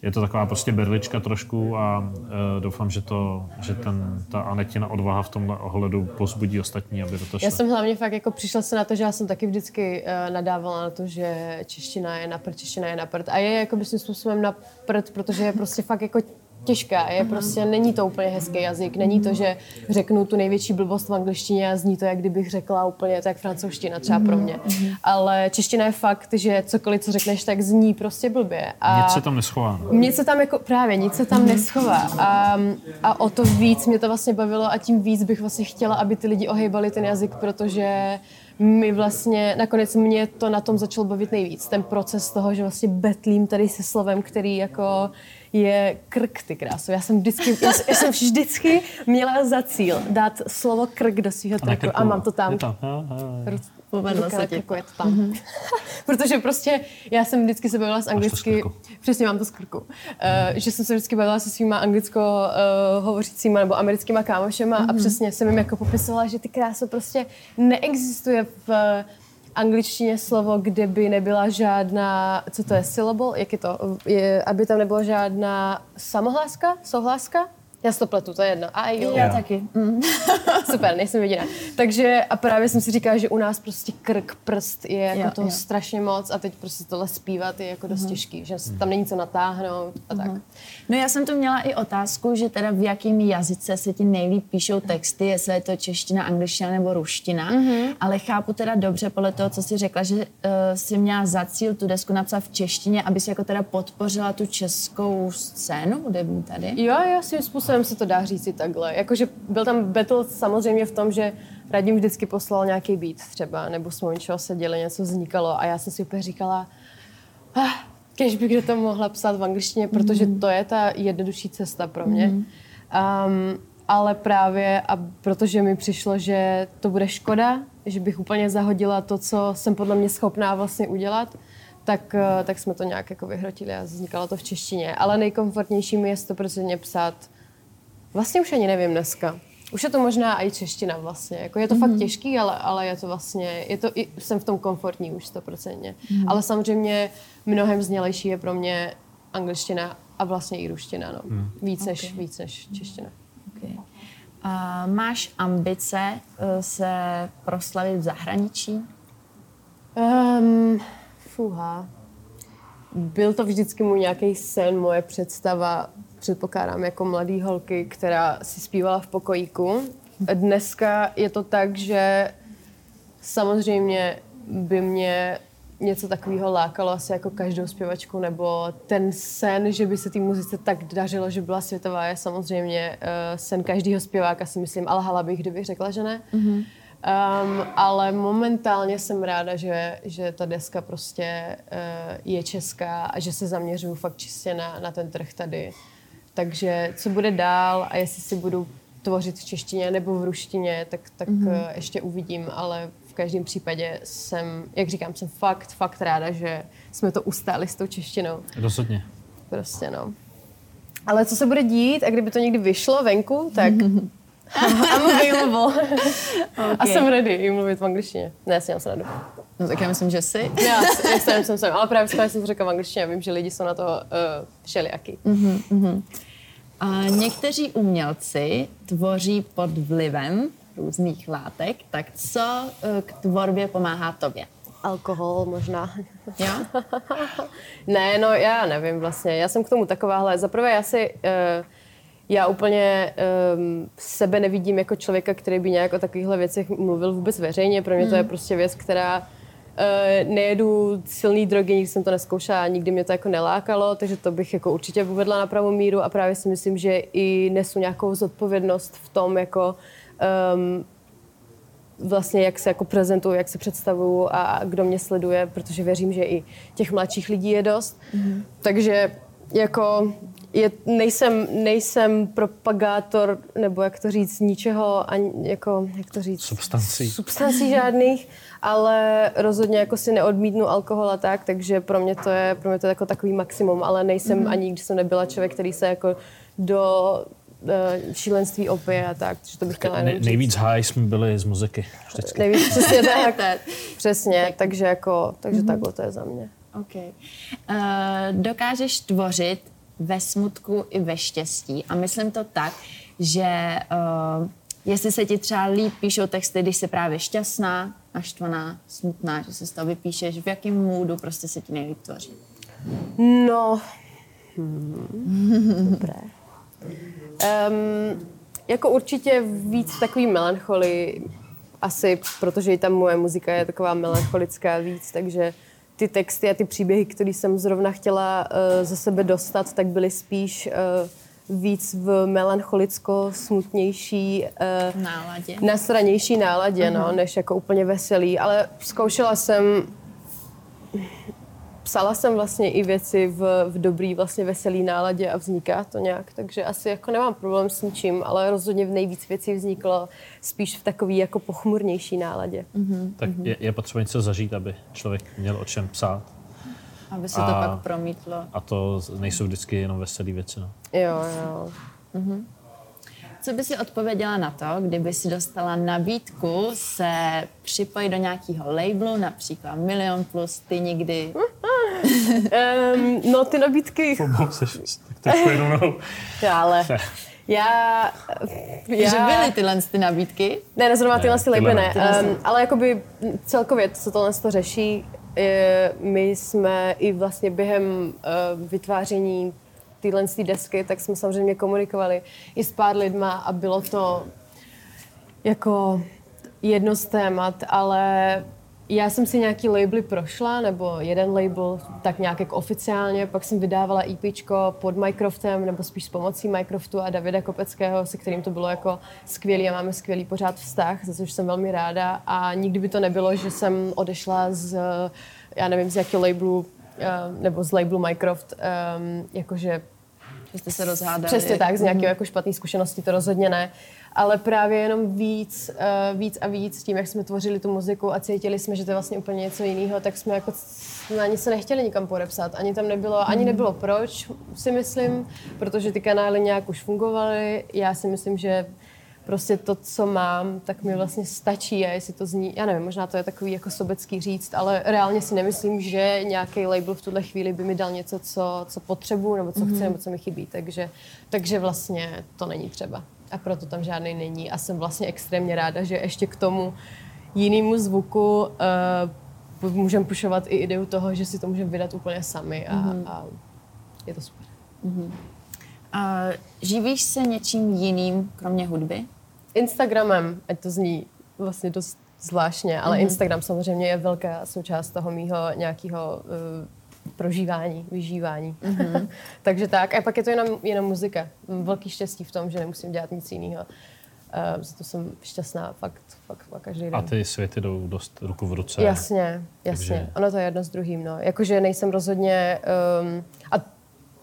je to taková prostě berlička trošku a uh, doufám, že, to, že ten, ta Anetina odvaha v tomhle ohledu pozbudí ostatní, aby do toho Já jsem hlavně fakt jako přišla se na to, že já jsem taky vždycky uh, nadávala na to, že čeština je na prd, čeština je na prd. A je jako by způsobem na prd, protože je prostě fakt jako těžká. Je prostě, není to úplně hezký jazyk. Není to, že řeknu tu největší blbost v angličtině a zní to, jak kdybych řekla úplně tak francouzština třeba pro mě. Ale čeština je fakt, že cokoliv, co řekneš, tak zní prostě blbě. A nic se tam neschová. Nic se tam jako, právě, nic se tam neschová. A, a o to víc mě to vlastně bavilo a tím víc bych vlastně chtěla, aby ty lidi ohejbali ten jazyk, protože mi vlastně, nakonec mě to na tom začalo bavit nejvíc. Ten proces toho, že vlastně betlím tady se slovem, který jako je krk, ty krásu. Já jsem vždycky, já, já jsem vždycky měla za cíl dát slovo krk do svého tracku a mám to tam. to. Povedlo se ti. Jako je to tam. Mm-hmm. Protože prostě já jsem vždycky se bavila s anglicky, přesně mám to z krku, uh, že jsem se vždycky bavila se svýma anglicko uh, hovořícíma nebo americkýma kámošema mm-hmm. a přesně jsem jim jako popisovala, že ty kráso prostě neexistuje v uh, angličtině slovo, kde by nebyla žádná, co to je, syllable, jak je to, je, aby tam nebyla žádná samohláska, souhláska, já si to pletu, to je jedno. A jo. Já taky. Mm. Super, nejsem jediná. Takže a právě jsem si říkala, že u nás prostě krk, prst je jako jo, toho jo. strašně moc a teď prostě tohle zpívat je jako dost mm. těžký, že tam není co natáhnout a mm. tak. No já jsem tu měla i otázku, že teda v jakém jazyce se ti nejlíp píšou texty, jestli je to čeština, angličtina nebo ruština, mm-hmm. ale chápu teda dobře podle toho, co jsi řekla, že uh, jsi měla za cíl tu desku napsat v češtině, aby si jako teda podpořila tu českou scénu hudební tady. Jo, jo, svým způsobem se to dá říct i takhle. Jakože byl tam battle samozřejmě v tom, že Radim vždycky poslal nějaký beat třeba, nebo jsme něčeho seděli, něco vznikalo a já jsem si úplně říkala, ah, kež bych to mohla psát v angličtině, protože mm. to je ta jednodušší cesta pro mě. Mm. Um, ale právě a protože mi přišlo, že to bude škoda, že bych úplně zahodila to, co jsem podle mě schopná vlastně udělat, tak, eh, tak jsme to nějak jako vyhrotili a vznikalo to v češtině. Ale nejkomfortnější mi je 100% psát Vlastně už ani nevím dneska. Už je to možná i čeština vlastně. Jako je to mm-hmm. fakt mhm. těžký, ale, ale je to vlastně, je to, i, jsem v tom komfortní už stoprocentně. Mm-hmm. Ale samozřejmě mnohem znělejší je pro mě angličtina a vlastně i ruština, no. Mm. Víc, okay. než, víc než čeština. Okay. Uh, máš ambice uh, se proslavit v zahraničí? Um, fuha. Byl to vždycky můj nějaký sen, moje představa předpokládám jako mladý holky, která si zpívala v pokojíku. Dneska je to tak, že samozřejmě by mě něco takového lákalo asi jako každou zpěvačku, nebo ten sen, že by se té muzice tak dařilo, že byla světová, je samozřejmě uh, sen každého zpěváka, si myslím, ale hala bych, kdybych řekla, že ne. Mm-hmm. Um, ale momentálně jsem ráda, že, že ta deska prostě uh, je česká a že se zaměřuju fakt čistě na, na ten trh tady. Takže co bude dál a jestli si budu tvořit v češtině nebo v ruštině, tak, tak mm-hmm. ještě uvidím, ale v každém případě jsem, jak říkám, jsem fakt, fakt ráda, že jsme to ustáli s tou češtinou. Rozhodně. Prostě no. Ale co se bude dít a kdyby to někdy vyšlo venku, tak I'm available. okay. A jsem ready i mluvit v angličtině. Ne, já se radu. No tak já myslím, že jsi. Já, já jsem, jsem, jsem, ale právě jsem to řekla v angličtině. Vím, že lidi jsou na to uh, všelijaký. Uh-huh, uh-huh. A někteří umělci tvoří pod vlivem různých látek, tak co uh, k tvorbě pomáhá tobě? Alkohol možná. Jo? ne, no já nevím vlastně. Já jsem k tomu takováhle. Zaprvé já si... Uh, já úplně um, sebe nevidím jako člověka, který by nějak o takovýchhle věcech mluvil vůbec veřejně. Pro mě to je hmm. prostě věc, která uh, nejedu silný drogy, nikdy jsem to neskoušela, nikdy mě to jako nelákalo, takže to bych jako určitě uvedla na pravou míru a právě si myslím, že i nesu nějakou zodpovědnost v tom, jako um, vlastně jak se jako prezentuju, jak se představuju a kdo mě sleduje, protože věřím, že i těch mladších lidí je dost. Mm-hmm. Takže jako je, nejsem, nejsem propagátor, nebo jak to říct, ničeho, ani, jako, jak to říct? Substancí. Substancí žádných, ale rozhodně jako si neodmítnu alkohol a tak, takže pro mě to je, pro mě to je jako takový maximum, ale nejsem mm-hmm. ani, když jsem nebyla člověk, který se jako do uh, šílenství opije a tak, že to bych chtěla ne, Nejvíc high jsme byli z muziky. Vždycky. Nejvíc, přesně tak. přesně, takže jako, takže mm-hmm. takhle to je za mě. Okay. Uh, dokážeš tvořit ve smutku i ve štěstí. A myslím to tak, že uh, jestli se ti třeba líp píšou texty, když jsi právě šťastná, naštvaná, smutná, že se z toho vypíšeš, v jakém můdu prostě se ti nejlíp tvoří? No, hmm. dobré. Um, jako určitě víc takový melancholy, asi protože i ta moje muzika je taková melancholická víc, takže ty texty a ty příběhy, které jsem zrovna chtěla uh, ze sebe dostat, tak byly spíš uh, víc v melancholicko-smutnější, uh, náladě. nasranější náladě, uh-huh. no, mhm. než jako úplně veselý. Ale zkoušela jsem psala jsem vlastně i věci v, v dobrý, vlastně veselý náladě a vzniká to nějak, takže asi jako nemám problém s ničím, ale rozhodně v nejvíc věcí vzniklo spíš v takový jako pochmurnější náladě. Mm-hmm. Tak je, je potřeba něco zažít, aby člověk měl o čem psát. Aby se a, to pak promítlo. A to nejsou vždycky jenom veselé věci. No. Jo, jo. Mm-hmm. Co by si odpověděla na to, kdyby si dostala nabídku se připojit do nějakého labelu, například Milion Plus, ty nikdy? um, no, ty nabídky... Pomůžeš, tak to jenom Ale já, já... Že byly tyhle ty nabídky? Ne, nezrovna tyhle ty labely ne, um, ale jakoby celkově, co tohle to řeší, je, my jsme i vlastně během uh, vytváření téhle desky, tak jsme samozřejmě komunikovali i s pár lidma a bylo to jako jedno z témat, ale já jsem si nějaký labely prošla, nebo jeden label, tak nějak jako oficiálně, pak jsem vydávala EP pod Mycroftem, nebo spíš s pomocí Mycroftu a Davida Kopeckého, se kterým to bylo jako skvělý a máme skvělý pořád vztah, za což jsem velmi ráda a nikdy by to nebylo, že jsem odešla z, já nevím, z jakého labelu, eh, nebo z labelu Mycroft, um, jakože že jste se rozhádali. Přesně tak, z nějakého mm. jako špatné zkušenosti to rozhodně ne. Ale právě jenom víc, uh, víc a víc tím, jak jsme tvořili tu muziku a cítili jsme, že to je vlastně úplně něco jiného, tak jsme jako ani se nechtěli nikam podepsat. Ani tam nebylo, ani mm. nebylo proč, si myslím, protože ty kanály nějak už fungovaly. Já si myslím, že prostě to, co mám, tak mi vlastně stačí a jestli to zní, já nevím, možná to je takový jako sobecký říct, ale reálně si nemyslím, že nějaký label v tuhle chvíli by mi dal něco, co, co potřebuju, nebo co mm-hmm. chci, nebo co mi chybí, takže, takže vlastně to není třeba. A proto tam žádný není a jsem vlastně extrémně ráda, že ještě k tomu jinému zvuku uh, můžeme pušovat i ideu toho, že si to můžeme vydat úplně sami a, mm-hmm. a je to super. Mm-hmm. Uh, živíš se něčím jiným, kromě hudby? Instagramem, ať to zní vlastně dost zvláštně, ale mm-hmm. Instagram samozřejmě je velká součást toho mýho nějakého uh, prožívání, vyžívání. Mm-hmm. Takže tak. A pak je to jenom, jenom muzika. Velký štěstí v tom, že nemusím dělat nic jiného. Uh, za to jsem šťastná fakt, fakt, fakt každý den. A ty světy jdou dost ruku v ruce. Jasně, jasně. Takže... Ono to je jedno s druhým. No. Jakože nejsem rozhodně... Um, a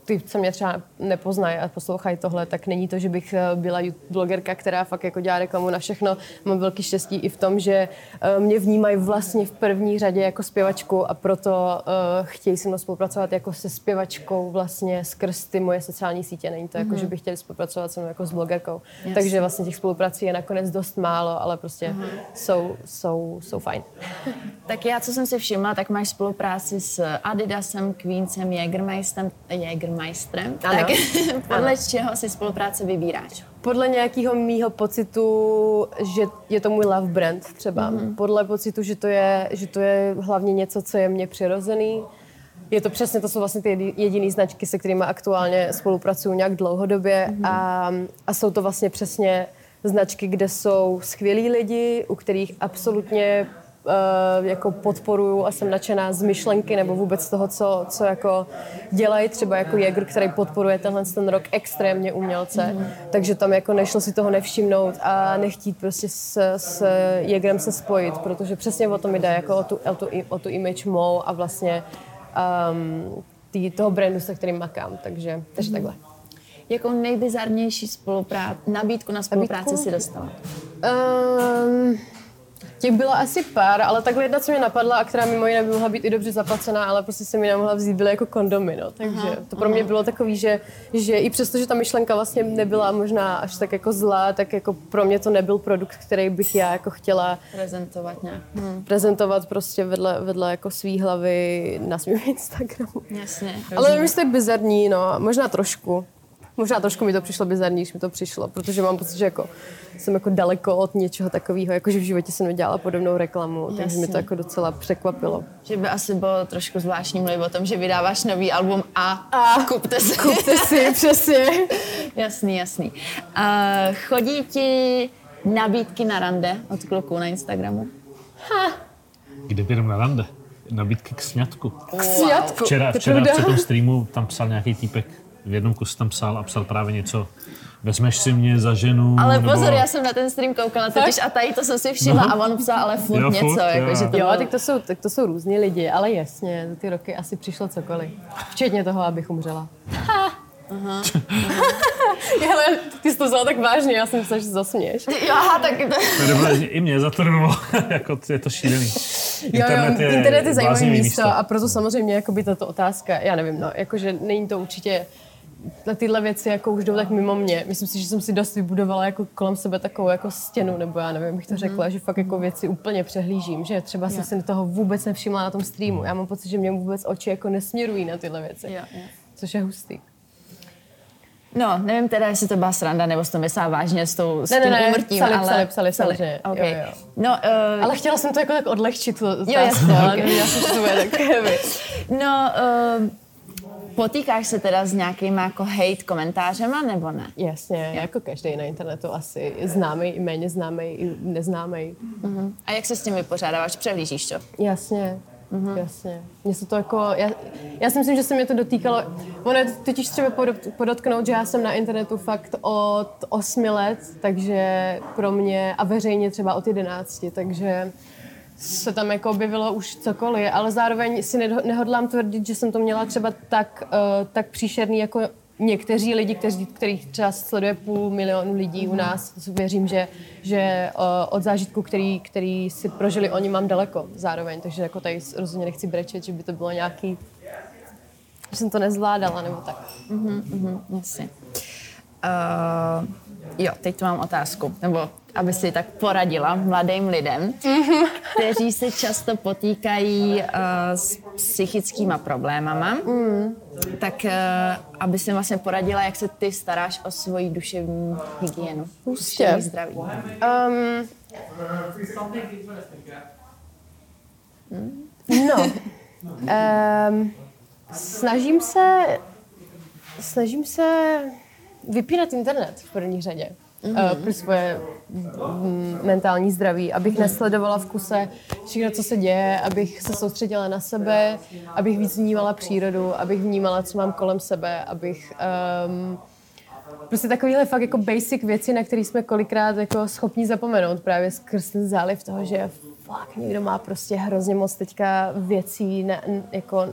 ty, co mě třeba nepoznají a poslouchají tohle, tak není to, že bych eh, byla blogerka, která fakt jako dělá reklamu na všechno. Mám velký štěstí i v tom, že eh, mě vnímají vlastně v první řadě jako zpěvačku a proto uh, chtějí se mnou spolupracovat jako se zpěvačkou vlastně skrz ty moje sociální sítě. Není to jako, mm-hmm. že bych chtěli spolupracovat se mnou jako s blogerkou. Yes. Takže vlastně těch spoluprací je nakonec dost málo, ale prostě mm-hmm. jsou, jsou, jsou fajn. tak já, co jsem si všimla, tak máš spolupráci s Adidasem, Queensem, Jägermeisterem, Jägermeisterem majstrem, ano. tak podle ano. čeho si spolupráce vybíráš? Podle nějakého mýho pocitu, že je to můj love brand třeba. Mm-hmm. Podle pocitu, že to, je, že to je hlavně něco, co je mně přirozený. Je to přesně, to jsou vlastně ty jediné značky, se kterými aktuálně spolupracuju nějak dlouhodobě mm-hmm. a, a jsou to vlastně přesně značky, kde jsou skvělí lidi, u kterých absolutně jako podporuju a jsem nadšená z myšlenky nebo vůbec toho, co, co jako dělají, třeba jako Jäger, který podporuje tenhle ten rok extrémně umělce, mm. takže tam jako nešlo si toho nevšimnout a nechtít prostě s, s Jägerem se spojit, protože přesně o tom jde, jako o tu, o tu, o tu image mou a vlastně um, tý, toho brandu, se kterým makám, takže, takže mm. takhle. Jakou nejbizarnější spolupráci, nabídku na spolupráci Nabídku? si dostala? Um, těch bylo asi pár, ale takhle jedna, co mě napadla a která mimo jiné by mohla být i dobře zaplacená, ale prostě se mi nemohla vzít, byly jako kondomy, no. Takže aha, to pro mě bylo takový, že, že i přesto, že ta myšlenka vlastně nebyla možná až tak jako zlá, tak jako pro mě to nebyl produkt, který bych já jako chtěla Prezentovat nějak. hmm. prezentovat prostě vedle, vedle jako svý hlavy na svém Instagramu. Jasně. Ale nevím, jestli to je bizarní, no, možná trošku. Možná trošku mi to přišlo bizarní, když mi to přišlo, protože mám pocit, že jako jsem jako daleko od něčeho takového, jako že v životě jsem nedělala podobnou reklamu, Jasně. takže mi to jako docela překvapilo. Že by asi bylo trošku zvláštní mluvit o tom, že vydáváš nový album a, a kupte si. Kupte si, přesně. jasný, jasný. Uh, chodí ti nabídky na rande od kluků na Instagramu? Ha. Kde jdem na rande? Nabídky k sňatku. K sňatku. Včera, včera při tom streamu tam psal nějaký týpek, v jednom kuse tam psal a psal právě něco, vezmeš si mě za ženu, Ale nebo... pozor, já jsem na ten stream koukala totiž a tady to jsem si všimla No. a on psal ale furt Jo, něco, furt, jako, jo. že to Jo, bylo... tak to, jsou, tak to jsou různí lidi, ale jasně, za ty roky asi přišlo cokoliv. Včetně toho, abych umřela. Ale ty jsi to vzala tak vážně, já jsem myslela, že se zasměješ. Jo, aha, tak To je dobré, že I mě zatrvalo, jako je to šílený. Jo, jo, internet je zajímavé bláznivý místo, a proto samozřejmě jakoby tato otázka, já nevím, no, jakože není to určitě na tyhle věci jako už jdou tak mimo mě. Myslím si, že jsem si dost vybudovala jako kolem sebe takovou jako stěnu, nebo já nevím, bych to řekla, že fakt jako věci úplně přehlížím, že třeba jsem si toho vůbec nevšimla na tom streamu. Já mám pocit, že mě vůbec oči jako nesměrují na tyhle věci, což je hustý. No, nevím teda, jestli to byla sranda, nebo jsi to myslela vážně s, tou, s Ne, tím ne, ne, úmrtím, psali, ale... psali, psali, samozřejmě. Okay. Jo, jo. No, uh, Ale chtěla jsem to jako tak odlehčit, to, Jo, jasně, ale ok. nevím, já jsem to tak no uh, potýkáš se teda s nějakýma jako hate komentářema, nebo ne? Jasně, jako každý na internetu asi známý, i méně známý, i neznámý. Uh-huh. A jak se s tím vypořádáváš? Přehlížíš to? Jasně, mm-hmm. jasně. Mně se to jako, já, já si myslím, že se mě to dotýkalo, ono je totiž třeba podot- podotknout, že já jsem na internetu fakt od osmi let, takže pro mě, a veřejně třeba od jedenácti, takže se tam jako objevilo už cokoliv, ale zároveň si neho- nehodlám tvrdit, že jsem to měla třeba tak, uh, tak příšerný jako někteří lidi, kteří, kterých třeba sleduje půl milionu lidí u nás. Věřím, že, že uh, od zážitku, který, který si prožili oni, mám daleko zároveň. Takže jako tady rozhodně nechci brečet, že by to bylo nějaký že jsem to nezvládala, nebo tak. Mhm, jasně. Uh, jo, teď tu mám otázku, nebo aby si tak poradila mladým lidem, kteří se často potýkají uh, s psychickýma problémama, tak uh, aby si vlastně poradila, jak se ty staráš o svoji duševní hygienu, Hustě. zdraví. Um, no, um, snažím se, snažím se vypínat internet v první řadě. Mm-hmm. Uh, pro svoje mm, mentální zdraví, abych nesledovala v kuse všechno, co se děje, abych se soustředila na sebe, abych víc vnímala přírodu, abych vnímala, co mám kolem sebe, abych um, prostě takovýhle fakt jako basic věci, na které jsme kolikrát jako schopni zapomenout právě skrz ten záliv toho, že fakt někdo má prostě hrozně moc teďka věcí na, jako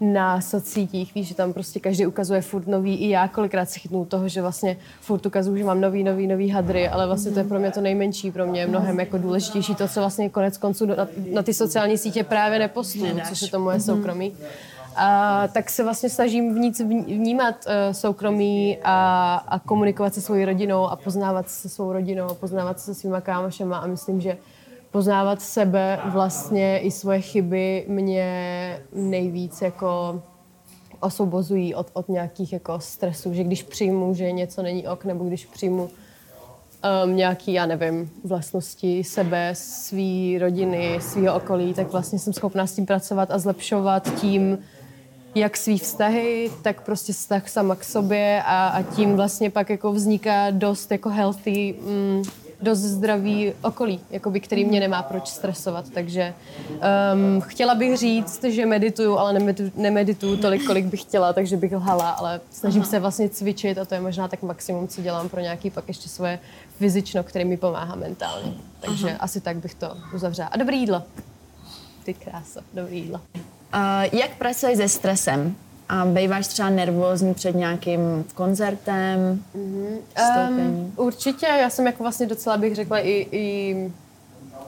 na socítích, víš, že tam prostě každý ukazuje furt nový, i já kolikrát se chytnu toho, že vlastně furt ukazuju, že mám nový, nový, nový hadry, ale vlastně to je pro mě to nejmenší, pro mě je mnohem jako důležitější to, co vlastně konec konců na, na ty sociální sítě právě nepostuju, což je to moje soukromí. A tak se vlastně snažím vnít, vnímat uh, soukromí a, a komunikovat se svojí rodinou a poznávat se svou rodinou a poznávat se se svýma kámošema a myslím, že poznávat sebe vlastně i svoje chyby mě nejvíc jako osvobozují od, od nějakých jako stresů, že když přijmu, že něco není ok, nebo když přijmu um, nějaký, já nevím, vlastnosti sebe, svý rodiny, svého okolí, tak vlastně jsem schopná s tím pracovat a zlepšovat tím, jak svý vztahy, tak prostě vztah sama k sobě a, a tím vlastně pak jako vzniká dost jako healthy, mm, dost zdravý okolí, jakoby, který mě nemá proč stresovat. Takže um, chtěla bych říct, že medituju, ale nemedituju, nemedituju tolik, kolik bych chtěla, takže bych lhala, ale snažím se vlastně cvičit a to je možná tak maximum, co dělám pro nějaký pak ještě svoje fyzično, který mi pomáhá mentálně. Takže asi tak bych to uzavřela. A dobrý jídlo. Ty krása, dobrý jídlo. Uh, jak pracuješ se stresem? A býváš třeba nervózní před nějakým koncertem, Um, určitě, já jsem jako vlastně docela bych řekla i, i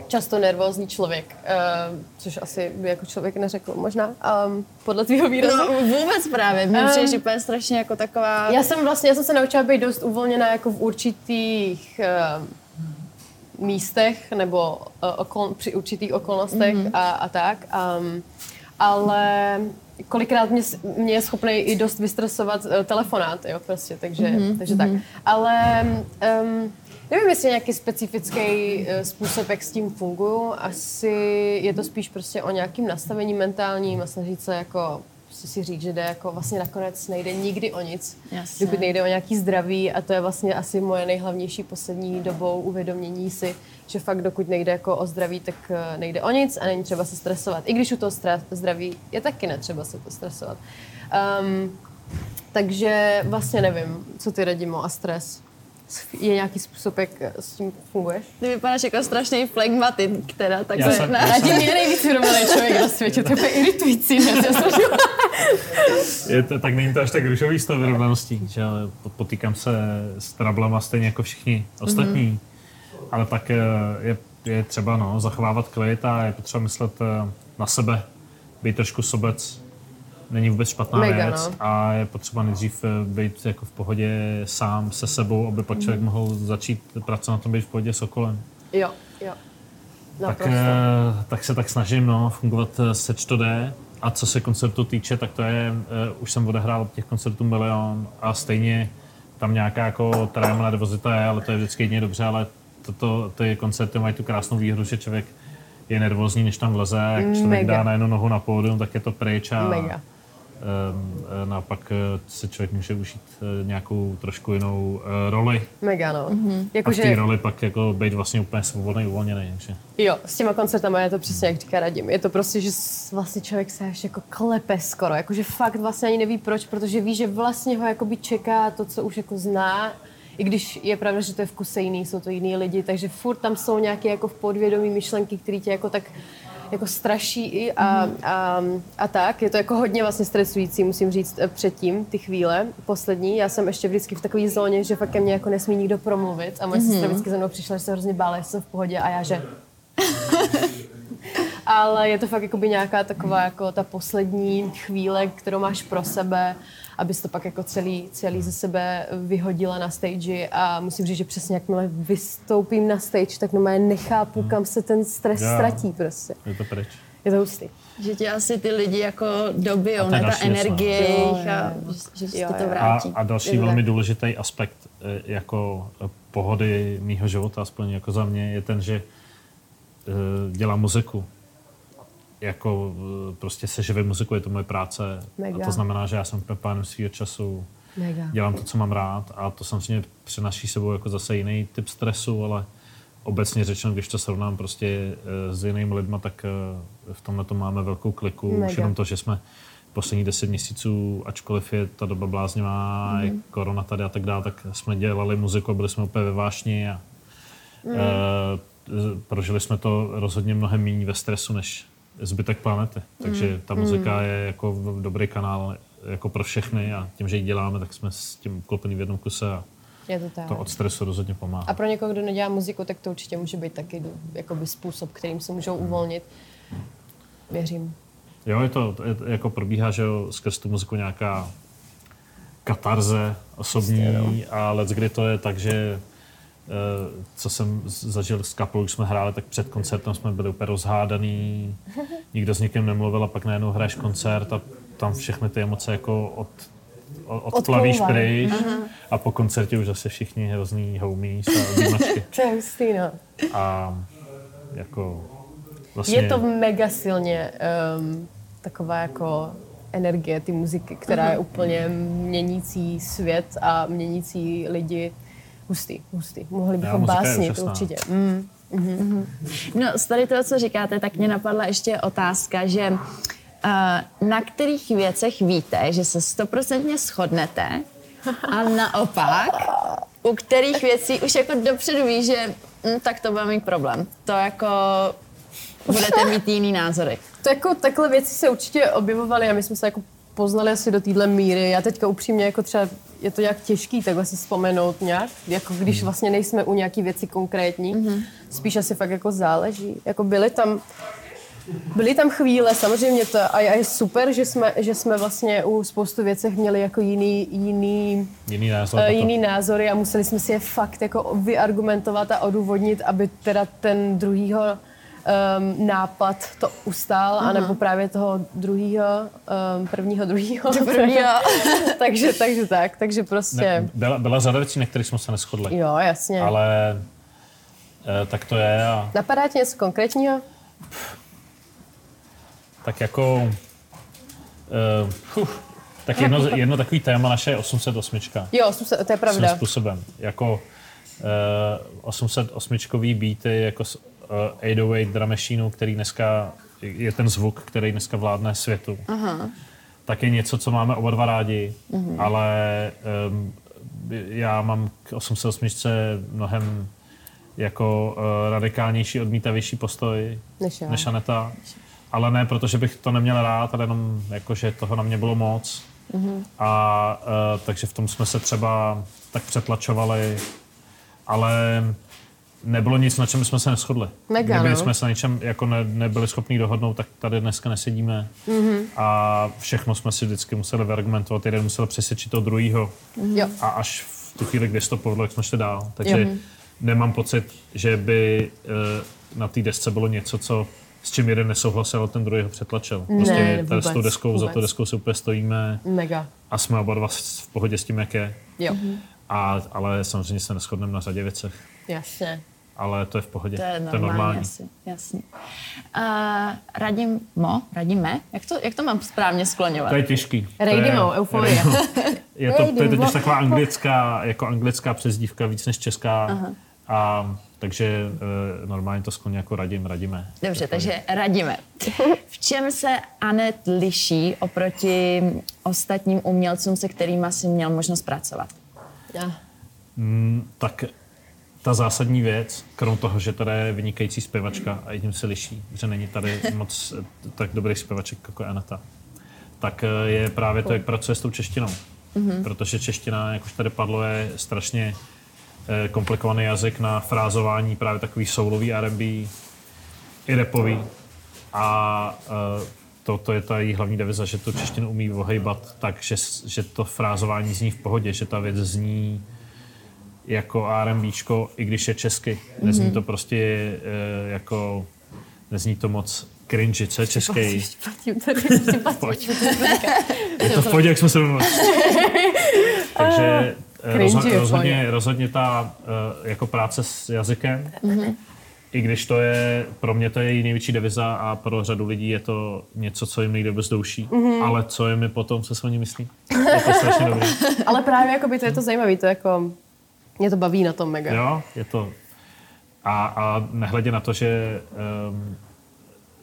často nervózní člověk, uh, což asi by jako člověk neřekl možná, um, podle tvýho výrazu. No vůbec právě, mě Ehm, přijdeš úplně strašně jako taková... Já jsem vlastně, já jsem se naučila být dost uvolněná jako v určitých uh, místech nebo uh, okol, při určitých okolnostech mm-hmm. a, a tak. Um, ale kolikrát mě, mě je schopný i dost vystresovat uh, telefonát, jo, prostě, takže, mm-hmm. takže tak. Ale um, nevím, jestli je nějaký specifický uh, způsob, jak s tím funguju. Asi je to spíš prostě o nějakým nastavení mentálním a snažit se jako prostě si říct, že jde jako vlastně nakonec nejde nikdy o nic, Jasně. dokud nejde o nějaký zdraví a to je vlastně asi moje nejhlavnější poslední dobou uvědomění si, že fakt dokud nejde jako o zdraví, tak eh, nejde o nic a není třeba se stresovat. I když u toho stra- zdraví je taky netřeba se to stresovat. Um, takže vlastně nevím, co ty radimo a stres. Je nějaký způsob, jak eh, s tím funguješ? Ty vypadáš jako strašný flegmatik, teda, tak Já to jsem- ne. já Radim je nejvíc vyrovnaný člověk na světě, to je úplně iritující. Ne? Jsem Je to, tak není to až tak růžový z toho vyrovnaností, že potýkám se s trablama stejně jako všichni ostatní. Mm-hmm. Ale tak eh, je, je třeba no, zachovávat klid a je potřeba myslet eh, na sebe, být trošku sobec. Není vůbec špatná Mega, věc no. a je potřeba nejdřív eh, být jako v pohodě sám se sebou, aby pak člověk mohl začít pracovat na tom být v pohodě s okolem. Jo, jo. Tak, Naprosto. eh, tak se tak snažím no, fungovat eh, seč to jde. A co se koncertu týče, tak to je, uh, už jsem odehrál těch koncertů milion a stejně tam nějaká jako tréma nervozita je, ale to je vždycky jedině dobře, ale toto, ty koncerty mají tu krásnou výhodu, že člověk je nervózní, než tam vleze, jak člověk Mega. dá na jednu nohu na pódium, tak je to pryč a Mega. Um, naopak eh, si člověk může užít eh, nějakou trošku jinou eh, roli. Mega, no. Mm-hmm. A v té roli pak jako být vlastně úplně svobodný, uvolněný. Takže. jo, s těma koncertama je to přesně, jak říká Radim. Je to prostě, že vlastně člověk se až jako klepe skoro. Jakože fakt vlastně ani neví proč, protože ví, že vlastně ho jakoby čeká to, co už jako zná. I když je pravda, že to je v kuse jiný, jsou to jiný lidi, takže furt tam jsou nějaké jako v podvědomí myšlenky, které tě jako tak jako straší i a, a, a, tak. Je to jako hodně vlastně stresující, musím říct, eh, předtím, ty chvíle poslední. Já jsem ještě vždycky v takové zóně, že fakt ke mně jako nesmí nikdo promluvit a moje sestra vždycky za mnou přišla, že se hrozně bála, že jsem v pohodě a já, že ale je to fakt jakoby nějaká taková jako ta poslední chvíle, kterou máš pro sebe, abys to pak jako celý, celý ze sebe vyhodila na stage a musím říct, že přesně jakmile vystoupím na stage, tak no nechápu, kam se ten stres Jo. ztratí prostě. Je to pryč. Je to hustý. Že tě asi ty lidi jako dobijou, A to je ne? Ta energie Jo, jejich a jo. že, že Jo, to jo. A, vrátí. a další Je velmi tak. důležitý aspekt eh, jako eh, pohody mýho života, aspoň jako za mě, je ten, že eh, dělám muziku. Jako eh, prostě se živím muziku, je to moje práce. Mega. A to znamená, že já jsem pánem svého času, Mega. dělám to, co mám rád a to samozřejmě přenaší sebou jako zase jiný typ stresu, ale obecně řečeno, když to srovnám prostě eh, s jinými lidma, tak eh, v tomhle to máme velkou kliku. Už Mega. jenom to, že jsme poslední deset měsíců, ačkoliv je ta doba bláznivá, mm. je korona tady a tak dále, tak jsme dělali muziku, byli jsme úplně ve vášni a mm. uh, prožili jsme to rozhodně mnohem méně ve stresu než zbytek planety. Takže ta muzika je jako dobrý kanál jako pro všechny a tím, že ji děláme, tak jsme s tím klopení v jednom kuse a Je to tak. to od stresu rozhodně pomáhá. A pro někoho, kdo nedělá muziku, tak to určitě může být taky jakoby způsob, kterým se můžou uvolnit. Věřím. Jo, je to, je, jako probíhá, že jo, skrz tu muziku nějaká katarze osobní a let, kdy to je tak, že co jsem zažil s kapelou, když jsme hráli, tak před koncertem jsme byli úplně rozhádaný, nikdo s nikým nemluvil a pak najednou hraješ koncert a tam všechny ty emoce jako od, od, odplavíš pryč a po koncertě už zase všichni hrozný homies a objímačky. To je hustý, no. A jako vlastně... Je to mega silně um, taková jako energie ty muziky, která je úplně měnící svět a měnící lidi. Hustý, hustý. Mohli bychom básnit určitě. Mm. No, z tady toho, co říkáte, tak mě napadla ještě otázka, že uh, na kterých věcech víte, že se stoprocentně shodnete a naopak, u kterých věcí už jako dopředu ví, že hm, tak to bude mít problém. To jako budete mít jiný názory. To jako takhle věci se určitě objevovaly a my jsme se jako poznali asi do téhle míry. Já teďka upřímně jako třeba je to nějak těžký takhle si vzpomenout nějak, jako když vlastně nejsme u nějaký věci konkrétní. Mm-hmm. Spíš asi fakt jako záleží. Jako byly tam, Byly tam chvíle, samozřejmě to a je super, že jsme, že jsme vlastně u spoustu věcech měli jako jiný, jiný, Jiný názor. uh, jiný názory a museli jsme si je fakt jako vyargumentovat a odůvodnit, aby teda ten druhýho um, nápad to ustál, uh-huh. anebo právě toho druhýho, um, prvního druhýho. prvního. takže, takže tak, takže prostě, Ne, byla, byla řada věcí, na kterých jsme se neschodli. jo, jasně. Ale eh, tak to je a Napadá ti něco konkrétního? tak jako... Uh, fuh, tak jedno, jedno takový téma naše je 808. Jo, jsem se- to je Svým pravda. způsobem. Jako uh, 808 beaty jako 808 drum machine, který dneska je ten zvuk, který dneska vládne světu. Aha. Tak je něco, co máme oba dva rádi, mm-hmm. ale um, já mám k 808 mnohem jako uh, radikálnější, odmítavější postoj Než já. než Aneta. Ale ne, protože bych to neměl rád, ale jenom jako, že toho na mě bylo moc. Mm-hmm. A uh, takže v tom jsme se třeba tak přetlačovali, ale nebylo nic, na čem jsme se neschodli. Mega, Kdyby no. jsme se na něčem jako ne, nebyli schopni dohodnout, tak tady dneska nesedíme. Mm-hmm. A všechno jsme si vždycky museli vyargumentovat, jeden musel přesvědčit toho druhého. Jo. A až v tu chvíli, kdy se to povedlo, jak jsme šli dál. Takže Jo. nemám pocit, že by eh, na té desce bylo něco, co s čím jeden nesouhlasil, ten druhý ho přetlačil. Prostě Ne, tady s tou vůbec, deskou, za tou vůbec. deskou si úplně stojíme Mega. a jsme oba dva v pohodě s tím, jak je. Jo, A, ale samozřejmě se neschodneme na řadě věcech. jasně. Ale to je v pohodě. To je normální, normální. asi, jasně. Uh, radím mo, radíme? Jak to, jak to mám správně skloňovat? To je těžký. To Radimo, je- euforie. Radimo. Je to, to je totiž taková anglická, jako anglická přezdívka víc než česká. Aha. A takže e, normálně to skloně jako radím, radíme. Dobře, takže radíme. V čem se Anet liší oproti ostatním umělcům, se kterými si měl možnost pracovat? Ja. Tak ta zásadní věc, krom toho, že tady je vynikající zpěvačka a jedním se liší, že není tady moc eh, tak dobrých zpěvaček jako Aneta, tak eh, je právě to, jak pracuje s tou češtinou. Mm-hmm. Protože čeština, jak už tady padlo, je strašně eh, komplikovaný jazyk na frázování právě takový soulový R&B i repový. A to, to je ta její hlavní deviza, že tu češtinu umí ohejbat tak, že, že to frázování zní v pohodě, že ta věc zní jako R&Bčko, i když je česky. Nezní Mhm. to prostě e, jako, nezní to moc cringy, co je český. Tady, Pojď. Je to v pohodě, jak jsme se domluvili. Takže eh, Cringy rozho- rozhodně, rozhodně ta eh, jako práce s jazykem, Mhm. i když to je, pro mě to je její největší deviza a pro řadu lidí je to něco, co jim nejde bez douší, Mhm. ale co je mi potom, co se o ní myslí. Je to strašně dobré. Ale právě jakoby, to je to zajímavé, to jako, mě to baví na tom mega. Jo, je to. A, a nehledě na to, že um,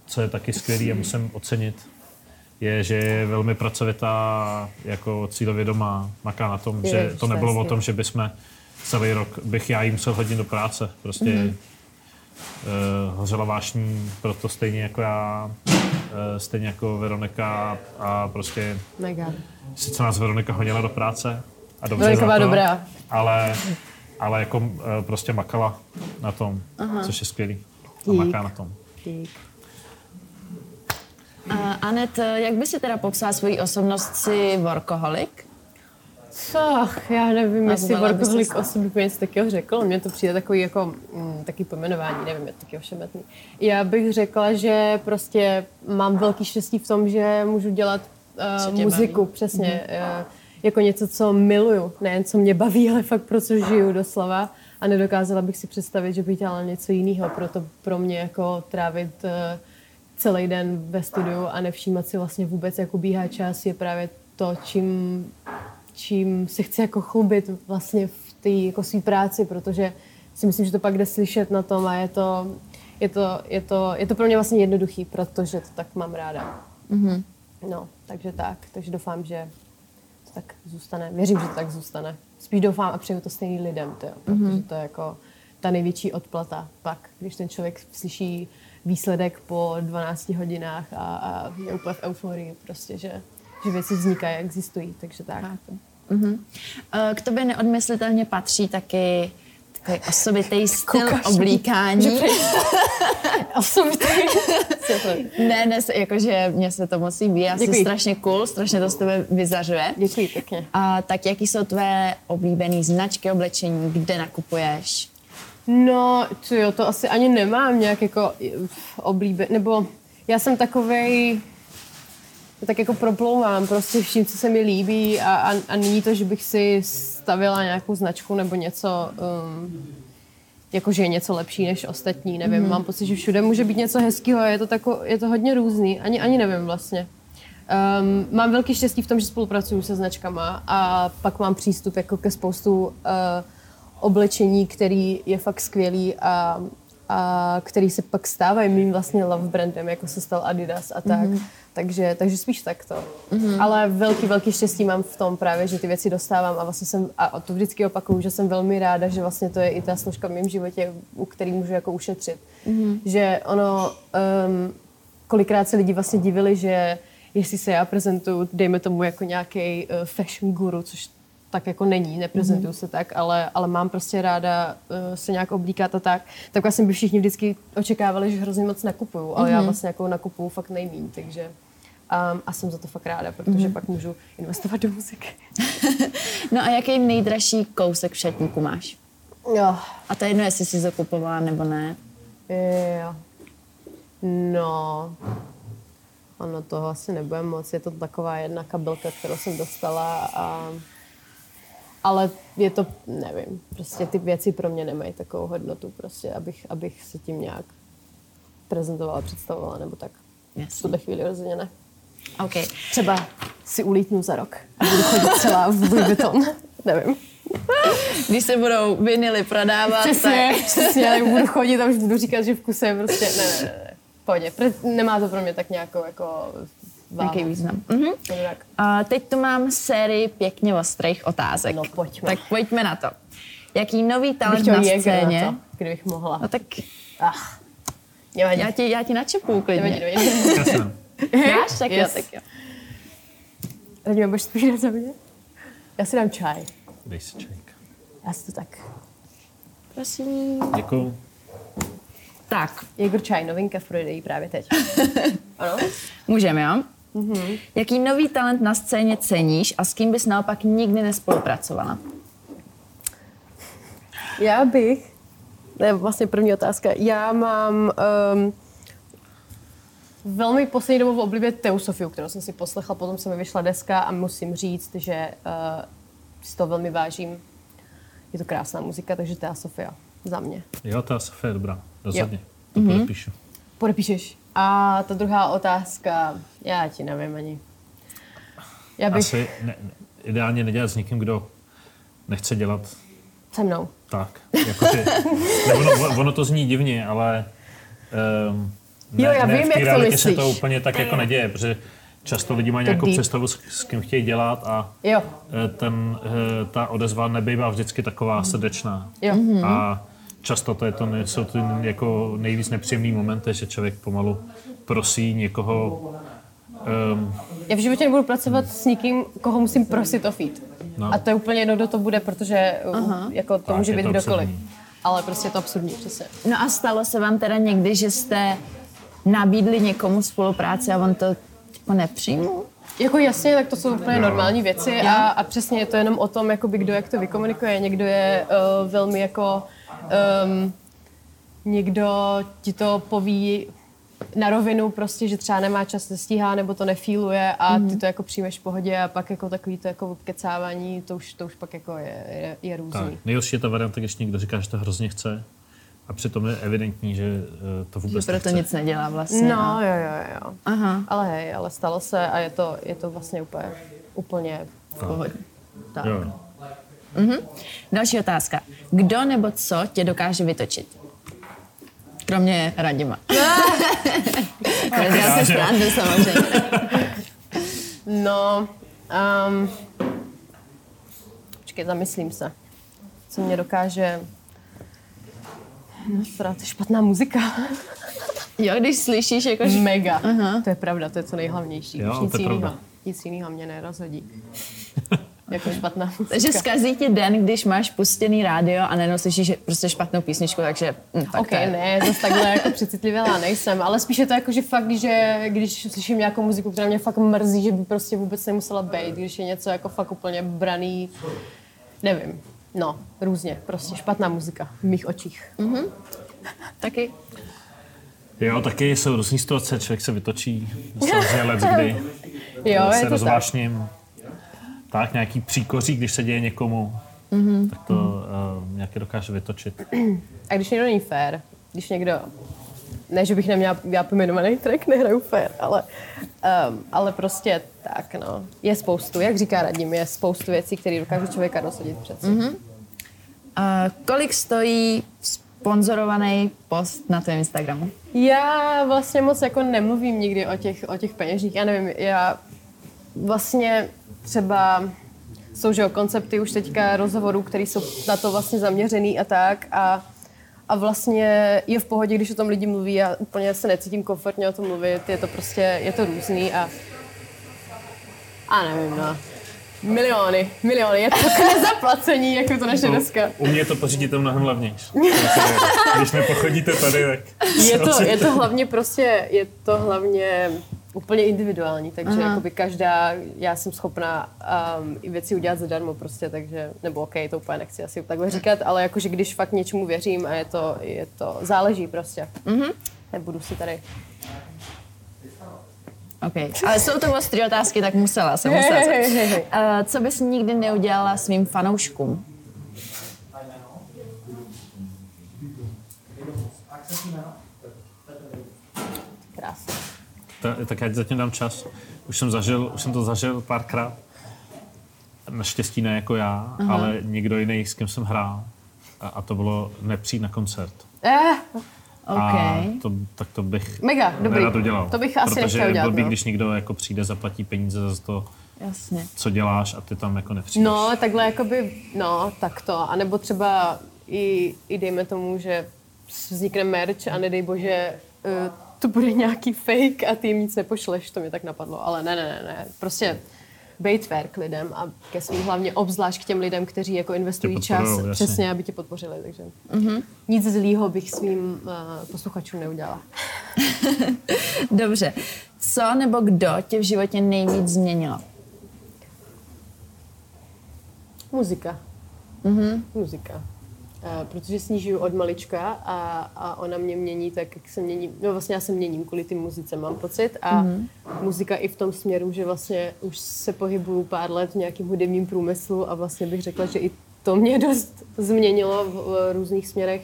co je taky skvělý a musím ocenit, je, že je velmi pracovitá, jako cílevědomá, maká na tom, že Ježiš, to nebylo o tom, že bychom celý rok, bych já jí musel hodit do práce. Prostě mm-hmm. uh, hořela vášní pro to stejně jako já, uh, stejně jako Veronika a prostě Mega. sice nás Veronika honila do práce a dobře Veronika za to, dobrá. Ale, ale jako uh, prostě makala na tom, Aha. což je skvělý. A Dík. maká na tom. Dík. Uh, Anet, jak by si teda popsala svoji osobnost? Jsi workoholik? Co, já nevím, jestli workoholik osobně by něco takového řekl. Mně to přijde takový jako, mm, taky pojmenování, nevím, je to taky ošemetný. Já bych řekla, že prostě mám velký štěstí v tom, že můžu dělat uh, muziku, baví. přesně. Uh, jako něco, co miluju. Nejen co mě baví, ale fakt pro co žiju doslova. A nedokázala bych si představit, že bych dělala něco jiného. Proto pro mě jako trávit uh, celý den ve studiu a nevšímat si vlastně vůbec, jak ubíhá čas, je právě to, čím čím se chci jako chlubit vlastně v té jako svý práci, protože si myslím, že to pak jde slyšet na tom a je to, je to, je to, je to pro mě vlastně jednoduchý, protože to tak mám ráda. Mm-hmm. No, takže tak. Takže doufám, že tak zůstane. Věřím, že to tak zůstane. Spíš doufám a přeju to stejný lidem, tyjo, protože mm-hmm. to je jako ta největší odplata pak, když ten člověk slyší výsledek po 12 hodinách a, a je úplně v euforii, prostě, že že věci vznikají, existují, takže tak. Eh, K tobě neodmyslitelně patří taky takový osobitý styl Koukáš. oblíkání. Osobitý. Ne, ne, jakože mně se to moc líbí, já jsi Děkuji. strašně cool, strašně to z tebe vyzařuje. Děkuji pěkně. A tak jaký jsou tvé oblíbené značky oblečení, kde nakupuješ? No, jo, to asi ani nemám nějak jako oblíbe, nebo já jsem takovej, tak jako proplouvám prostě vším, co se mi líbí a, a, a není to, že bych si stavila nějakou značku nebo něco, um, jako že je něco lepší než ostatní, nevím, mm-hmm. mám pocit, že všude může být něco hezkého a je to, tako, je to hodně různý, ani, ani nevím vlastně. Um, mám velký štěstí v tom, že spolupracuju se značkama a pak mám přístup jako ke spoustu uh, oblečení, který je fakt skvělý a, a který se pak stávají mým vlastně love brandem, jako se stal Adidas a tak. Mm-hmm. Takže, takže spíš takto. Mm-hmm. Ale velký, velký štěstí mám v tom právě, že ty věci dostávám a vlastně jsem, a to vždycky opakuju, že jsem velmi ráda, že vlastně to je i ta složka v mém životě, u který můžu jako ušetřit. Mm-hmm. Že ono, um, kolikrát se lidi vlastně divili, že jestli se já prezentuju, dejme tomu jako nějaký uh, fashion guru, což tak jako není, neprezentuju mm-hmm. se tak, ale, ale mám prostě ráda uh, se nějak oblíkat a tak. Tak vlastně by všichni vždycky očekávali, že hrozně moc nakupuju, ale mm-hmm. já vlastně jako nakupuju fakt nejmín, takže um, a jsem za to fakt ráda, protože mm-hmm. pak můžu investovat do muziky. No a jaký nejdražší kousek v šatníku máš? Jo, A to je jedno, jestli jsi zakupovala nebo ne. jo. No, ono toho asi nebude moc, je to taková jedna kabelka, kterou jsem dostala a ale je to, nevím, prostě ty věci pro mě nemají takovou hodnotu, prostě, abych, abych se tím nějak prezentovala, představovala, nebo tak. V Jasně. tuhle chvíli rozhodně ne. OK. Třeba si ulítnu za rok a budu chodit celá v Louis Vuitton. nevím. Když se budou vinily prodávat, Přesně, tak... přesně, já budu chodit a už budu říkat, že v kuse je prostě, ne, ne, ne, ne. Pohodě, Pre- nemá to pro mě tak nějakou jako váhu. Jaký význam. Mhm. Tak. A teď tu mám sérii pěkně ostrých otázek. No, pojďme. Tak pojďme na to. Jaký nový talent na scéně? na to, kdybych mohla. No tak Ach, nevadí. já ti, já ti načepuju Nevadí, klidně. nevadí. Jasně. Dáš? Tak Yes. jo, tak jo. Radíme, budeš spíš za mě? Já si dám čaj. Dej si čajka. Já si to tak. Prosím. Děkuju. Tak, Jäger čaj, novinka v prodeji právě teď. ano? můžeme, jo? Mhm. Mm-hmm. Jaký nový talent na scéně ceníš a s kým bys naopak nikdy nespolupracovala? Já bych, to je vlastně první otázka, já mám um, velmi poslední dobou v oblibě Teosofiu, kterou jsem si poslechla, potom se mi vyšla deska a musím říct, že uh, si to velmi vážím. Je to krásná muzika, takže Teosofia za mě. Jo, ta Sofie je dobrá. Rozhodně. To Mhm. podepíšu. Podepíšeš. A ta druhá otázka, já ti nevím ani. Já bych Asi ne, ne, ideálně nedělat s někým, kdo nechce dělat se mnou. tak. Jako ty. Ono, ono to zní divně, ale um, ne, Jo, já ne, vím, jak to realitě se myslíš. to úplně tak jako neděje, protože často lidi mají nějakou deep. představu, s, s kým chtějí dělat a Jo, eh, ten, eh, ta odezva nebývá vždycky taková srdečná. jo. A často to je to, jsou ty jako nejvíc nepříjemný momenty, že člověk pomalu prosí někoho, um, Já v životě nebudu pracovat s nikým, koho musím prosit o feed. No. A to je úplně jedno, kdo to bude, protože uh, jako to Tak, může být to kdokoliv. absurdní. Ale prostě je to absurdní, přesně. No a stalo se vám teda někdy, že jste nabídli někomu spolupráci a on to jako nepřijmul? Jako jasně, tak to jsou úplně normální věci a, a přesně je to jenom o tom, jakoby kdo jak to vykomunikuje. Někdo je uh, velmi jako... Um, někdo ti to poví na rovinu prostě, že třeba nemá čas, nestíhá nebo to nefíluje a ty to jako přijmeš v pohodě a pak jako takový to jako obkecávání, to už, to už pak jako je, je, je různý. tak. Nejhorší je ta varianta, když někdo říká, že to hrozně chce a přitom je evidentní, že eh, to Že vůbec proto nechce. nic nedělá vlastně. No, a- jo, jo, jo. Aha, Ale hej, ale stalo se a je to, je to vlastně úplně, úplně v pohodě. Tak. Jo. Jo. Další otázka. Kdo nebo co tě dokáže vytočit? Kromě Radima. Já se srandu samozřejmě. No, um, počkej, zamyslím se. Co mě dokáže... No, to je špatná muzika. Jo, když slyšíš, jako, že... Mega. To je pravda, to je co nejhlavnější. Jo, Už nic to je jiného. pravda. nic jiného mě nerozhodí. jako špatná muzika. Takže zkazí ti den, když máš pustěný rádio a najednou slyšíš prostě špatnou písničku, takže hm, tak Ok, to je. ne, zase takhle jako přecitlivělá nejsem, ale spíš je to jako, že fakt, že když slyším nějakou muziku, která mě fakt mrzí, že by prostě vůbec nemusela být, když je něco jako fakt úplně braný, nevím, no, různě, prostě špatná muzika v mých očích. Taky. Jo, taky jsou různý situace, člověk se vytočí, samozřejmě let, kdy Jo, je se to tak. rozvášním. Tak, nějaký příkoří, když se děje někomu, Mhm. tak to uh, nějaké dokáže vytočit. A když někdo není fair, když někdo, ne, že bych neměla já pojmenovaný track, nehraju fair, ale, um, ale prostě tak, no. Je spoustu, jak říká Radim, je spoustu věcí, které dokážou člověka rozhodit přece. Mm-hmm. A kolik stojí sponzorovaný post na tvém Instagramu? Já vlastně moc jako nemluvím nikdy o těch, o těch peněžích, já nevím, já vlastně třeba jsou, že jo, koncepty už teďka rozhovorů, které jsou na to vlastně zaměřený a tak a a vlastně je v pohodě, když o tom lidi mluví, já úplně se necítím komfortně o tom mluvit, je to prostě, je to různý a a nevím, no. Miliony, miliony, je to takové zaplacení, jako to naše dneska. U mě je to pořídit to mnohem levnější. Když nepochodíte tady, tak... Je to, je to hlavně prostě, je to hlavně úplně individuální, takže jakoby každá, já jsem schopná um, i věci udělat zadarmo prostě, takže, nebo ok, to úplně nechci asi takhle říkat, ale jakože když fakt něčemu věřím a je to, je to, záleží prostě. Mm-hmm. Nebudu si tady Okay. Ale jsou to ostré otázky, tak musela jsem musela. Hej, hej, hej. Uh, co bys nikdy neudělala svým fanouškům? krásně. Ta, tak já zatím dám čas. Už jsem, zažil, už jsem to zažil párkrát. Naštěstí ne jako já, Aha. ale někdo jiný, s kým jsem hrál. A, a to bylo nepřijít na koncert. Eh, A OK. to, tak to bych Mega, dobrý. nerad udělal. To bych asi Protože nechtěl udělat, blbý, no. když někdo jako přijde, zaplatí peníze za to, Jasně. co děláš a ty tam jako nepřijdeš. No, takhle jakoby, no, tak to. A nebo třeba i, i dejme tomu, že vznikne merch a nedej bože, uh, to bude nějaký fake a ty jim nic nepošleš, to mě tak napadlo. Ale ne, ne, ne, ne. Prostě bejt fair k lidem a ke svým hlavně obzvlášť k těm lidem, kteří jako investují čas jasně. přesně, aby tě podpořili. Takže mm-hmm. nic zlýho bych svým uh, posluchačům neudělala. Dobře. Co nebo kdo tě v životě nejvíc změnilo? Muzika. Mm-hmm. Muzika. Uh, protože snižuju od malička a, a ona mě mění tak, jak se mění. No vlastně já se měním kvůli ty muzice, mám pocit. A mm-hmm. muzika i v tom směru, že vlastně už se pohybuju pár let v nějakém hudebním průmyslu a vlastně bych řekla, že i to mě dost změnilo v, v různých směrech.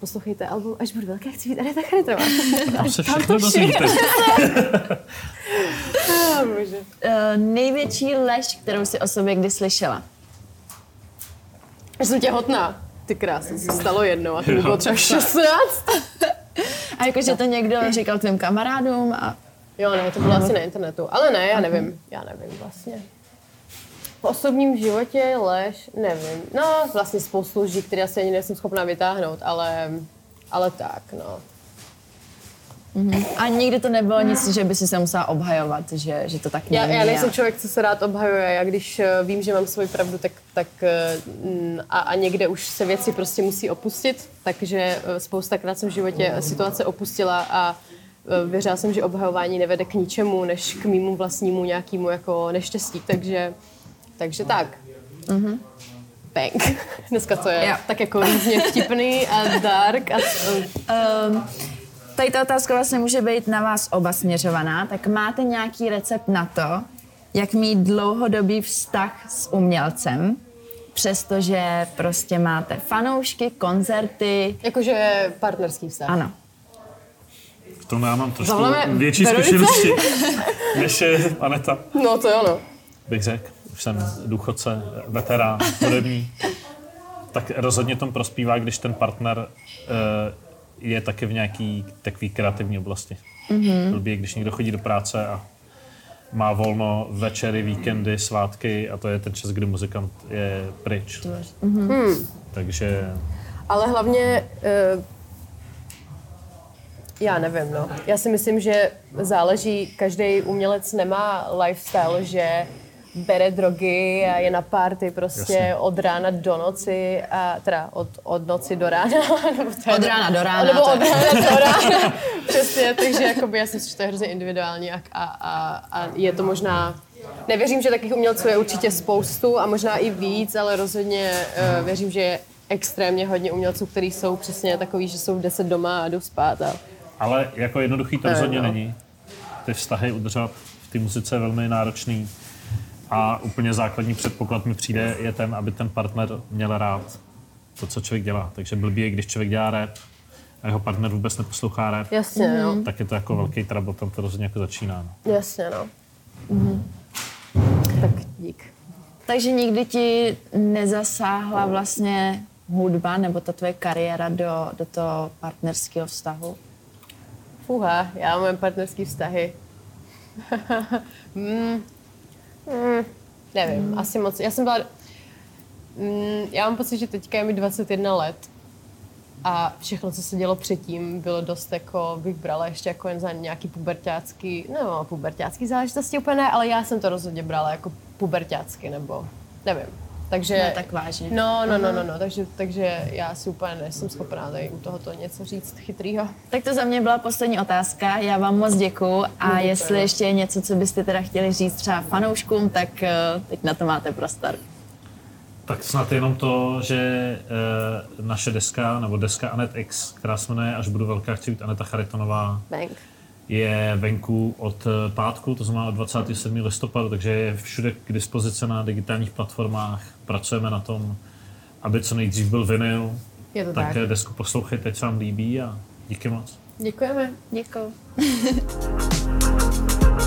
Poslouchejte album Až budu velká, chci být Aneta Charitová. Tam se všechno dozvíte. Ah, bože. Uh, největší lež, kterou jsi o sobě kdy slyšela? Já jsem těhotná. Ty krásně, se stalo jednou a to bylo třeba 16. A jakože to někdo říkal tvým kamarádům a Jo, ne, to bylo asi na internetu. Ale ne, já nevím. Já nevím vlastně. V osobním životě lež, nevím. No, vlastně spoustu lží, které asi ani nejsem schopná vytáhnout, ale, ale tak, no. A nikdy to nebylo nic, že by si se musela obhajovat, že, že to tak Já, není. já nejsem a- člověk, co se rád obhajuje. Já když eh, vím, že mám svoji pravdu, tak, tak eh, a, a někde už se věci prostě musí opustit, takže eh, spoustakrát jsem v životě situace opustila a věřila jsem, že obhajování nevede k ničemu, než k mýmu vlastnímu nějakému jako neštěstí. Takže, takže tak. Mm-hmm. Bang. Dneska to je Jo. tak jako různě vtipný a dark. A, Um, tady ta otázka vlastně může být na vás oba směřovaná, tak máte nějaký recept na to, jak mít dlouhodobý vztah s umělcem, přestože prostě máte fanoušky, koncerty, jakože partnerský vztah. ano. V tom já mám trošku Zavoláme větší Veronice? zkušenosti, než je Aneta, No to jo, no. bych řekl. Už jsem důchodce, veterán, hudební. Tak rozhodně tom prospívá, když ten partner eh, je taky v nějaký takový kreativní oblasti. Mm-hmm. Blbý, když někdo chodí do práce a má volno večery, víkendy, svátky a to je ten čas, kdy muzikant je pryč. Mm-hmm. Takže Ale hlavně, eh, Já nevím, no. Já si myslím, že záleží, každý umělec nemá lifestyle, že bere drogy a je na party prostě Jasně. od rána do noci, a teda od, od noci do rána. nebo to je- Od rána do rána, Nebo od rána do rána. Přesně, takže jakoby já si myslím, že to je hrozně individuální a, a, a, a je to možná Nevěřím, že takových umělců je určitě spoustu a možná i víc, ale rozhodně uh, věřím, že je extrémně hodně umělců, kteří jsou přesně takový, že jsou v 10 doma a jdou spát. A... Ale jako jednoduchý to rozhodně no. není. Ty vztahy udržovat v té muzice je velmi náročný. A úplně základní předpoklad mi přijde je ten, aby ten partner měl rád to, co člověk dělá. Takže blbý je, když člověk dělá rap a jeho partner vůbec neposlouchá rap, Jasně, no. tak je to jako velký trouble, tam to rozhodně jako začíná. No. Jasně, no. Tak dík. Takže nikdy ti nezasáhla vlastně hudba nebo ta tvoje kariéra do, do toho partnerského vztahu? Fuha, já mám partnerský vztahy. mm, mm, nevím, mm. asi moc. Já jsem byla... Mm, já mám pocit, že teďka je mi 21 let a všechno, co se dělo předtím, bylo dost jako, bych brala ještě jako jen za nějaký pubertácký, no pubertácký záležitosti úplně ne, ale já jsem to rozhodně brala jako pubertácky, nebo nevím. Takže, Ne, tak vážně. No, no, no, no, no, takže, takže já si úplně nejsem schopná tady u tohoto něco říct chytrýho. Tak to za mě byla poslední otázka. Já vám moc děkuju a Děkuji. jestli ještě je něco, co byste teda chtěli říct třeba fanouškům, tak eh, teď na to máte prostor. Tak snad jenom to, že e, naše deska, nebo deska Anet X, která se jmenuje Až budu velká, chci být Aneta Charitonová, Bang. je venku od eh, pátku, to znamená od 27. listopadu, takže je všude k dispozici na digitálních platformách. Pracujeme na tom, aby co nejdřív byl vinyl. Je to tak. tak. desku poslouchejte, teď se vám líbí a díky moc. Děkujeme. Děkuju.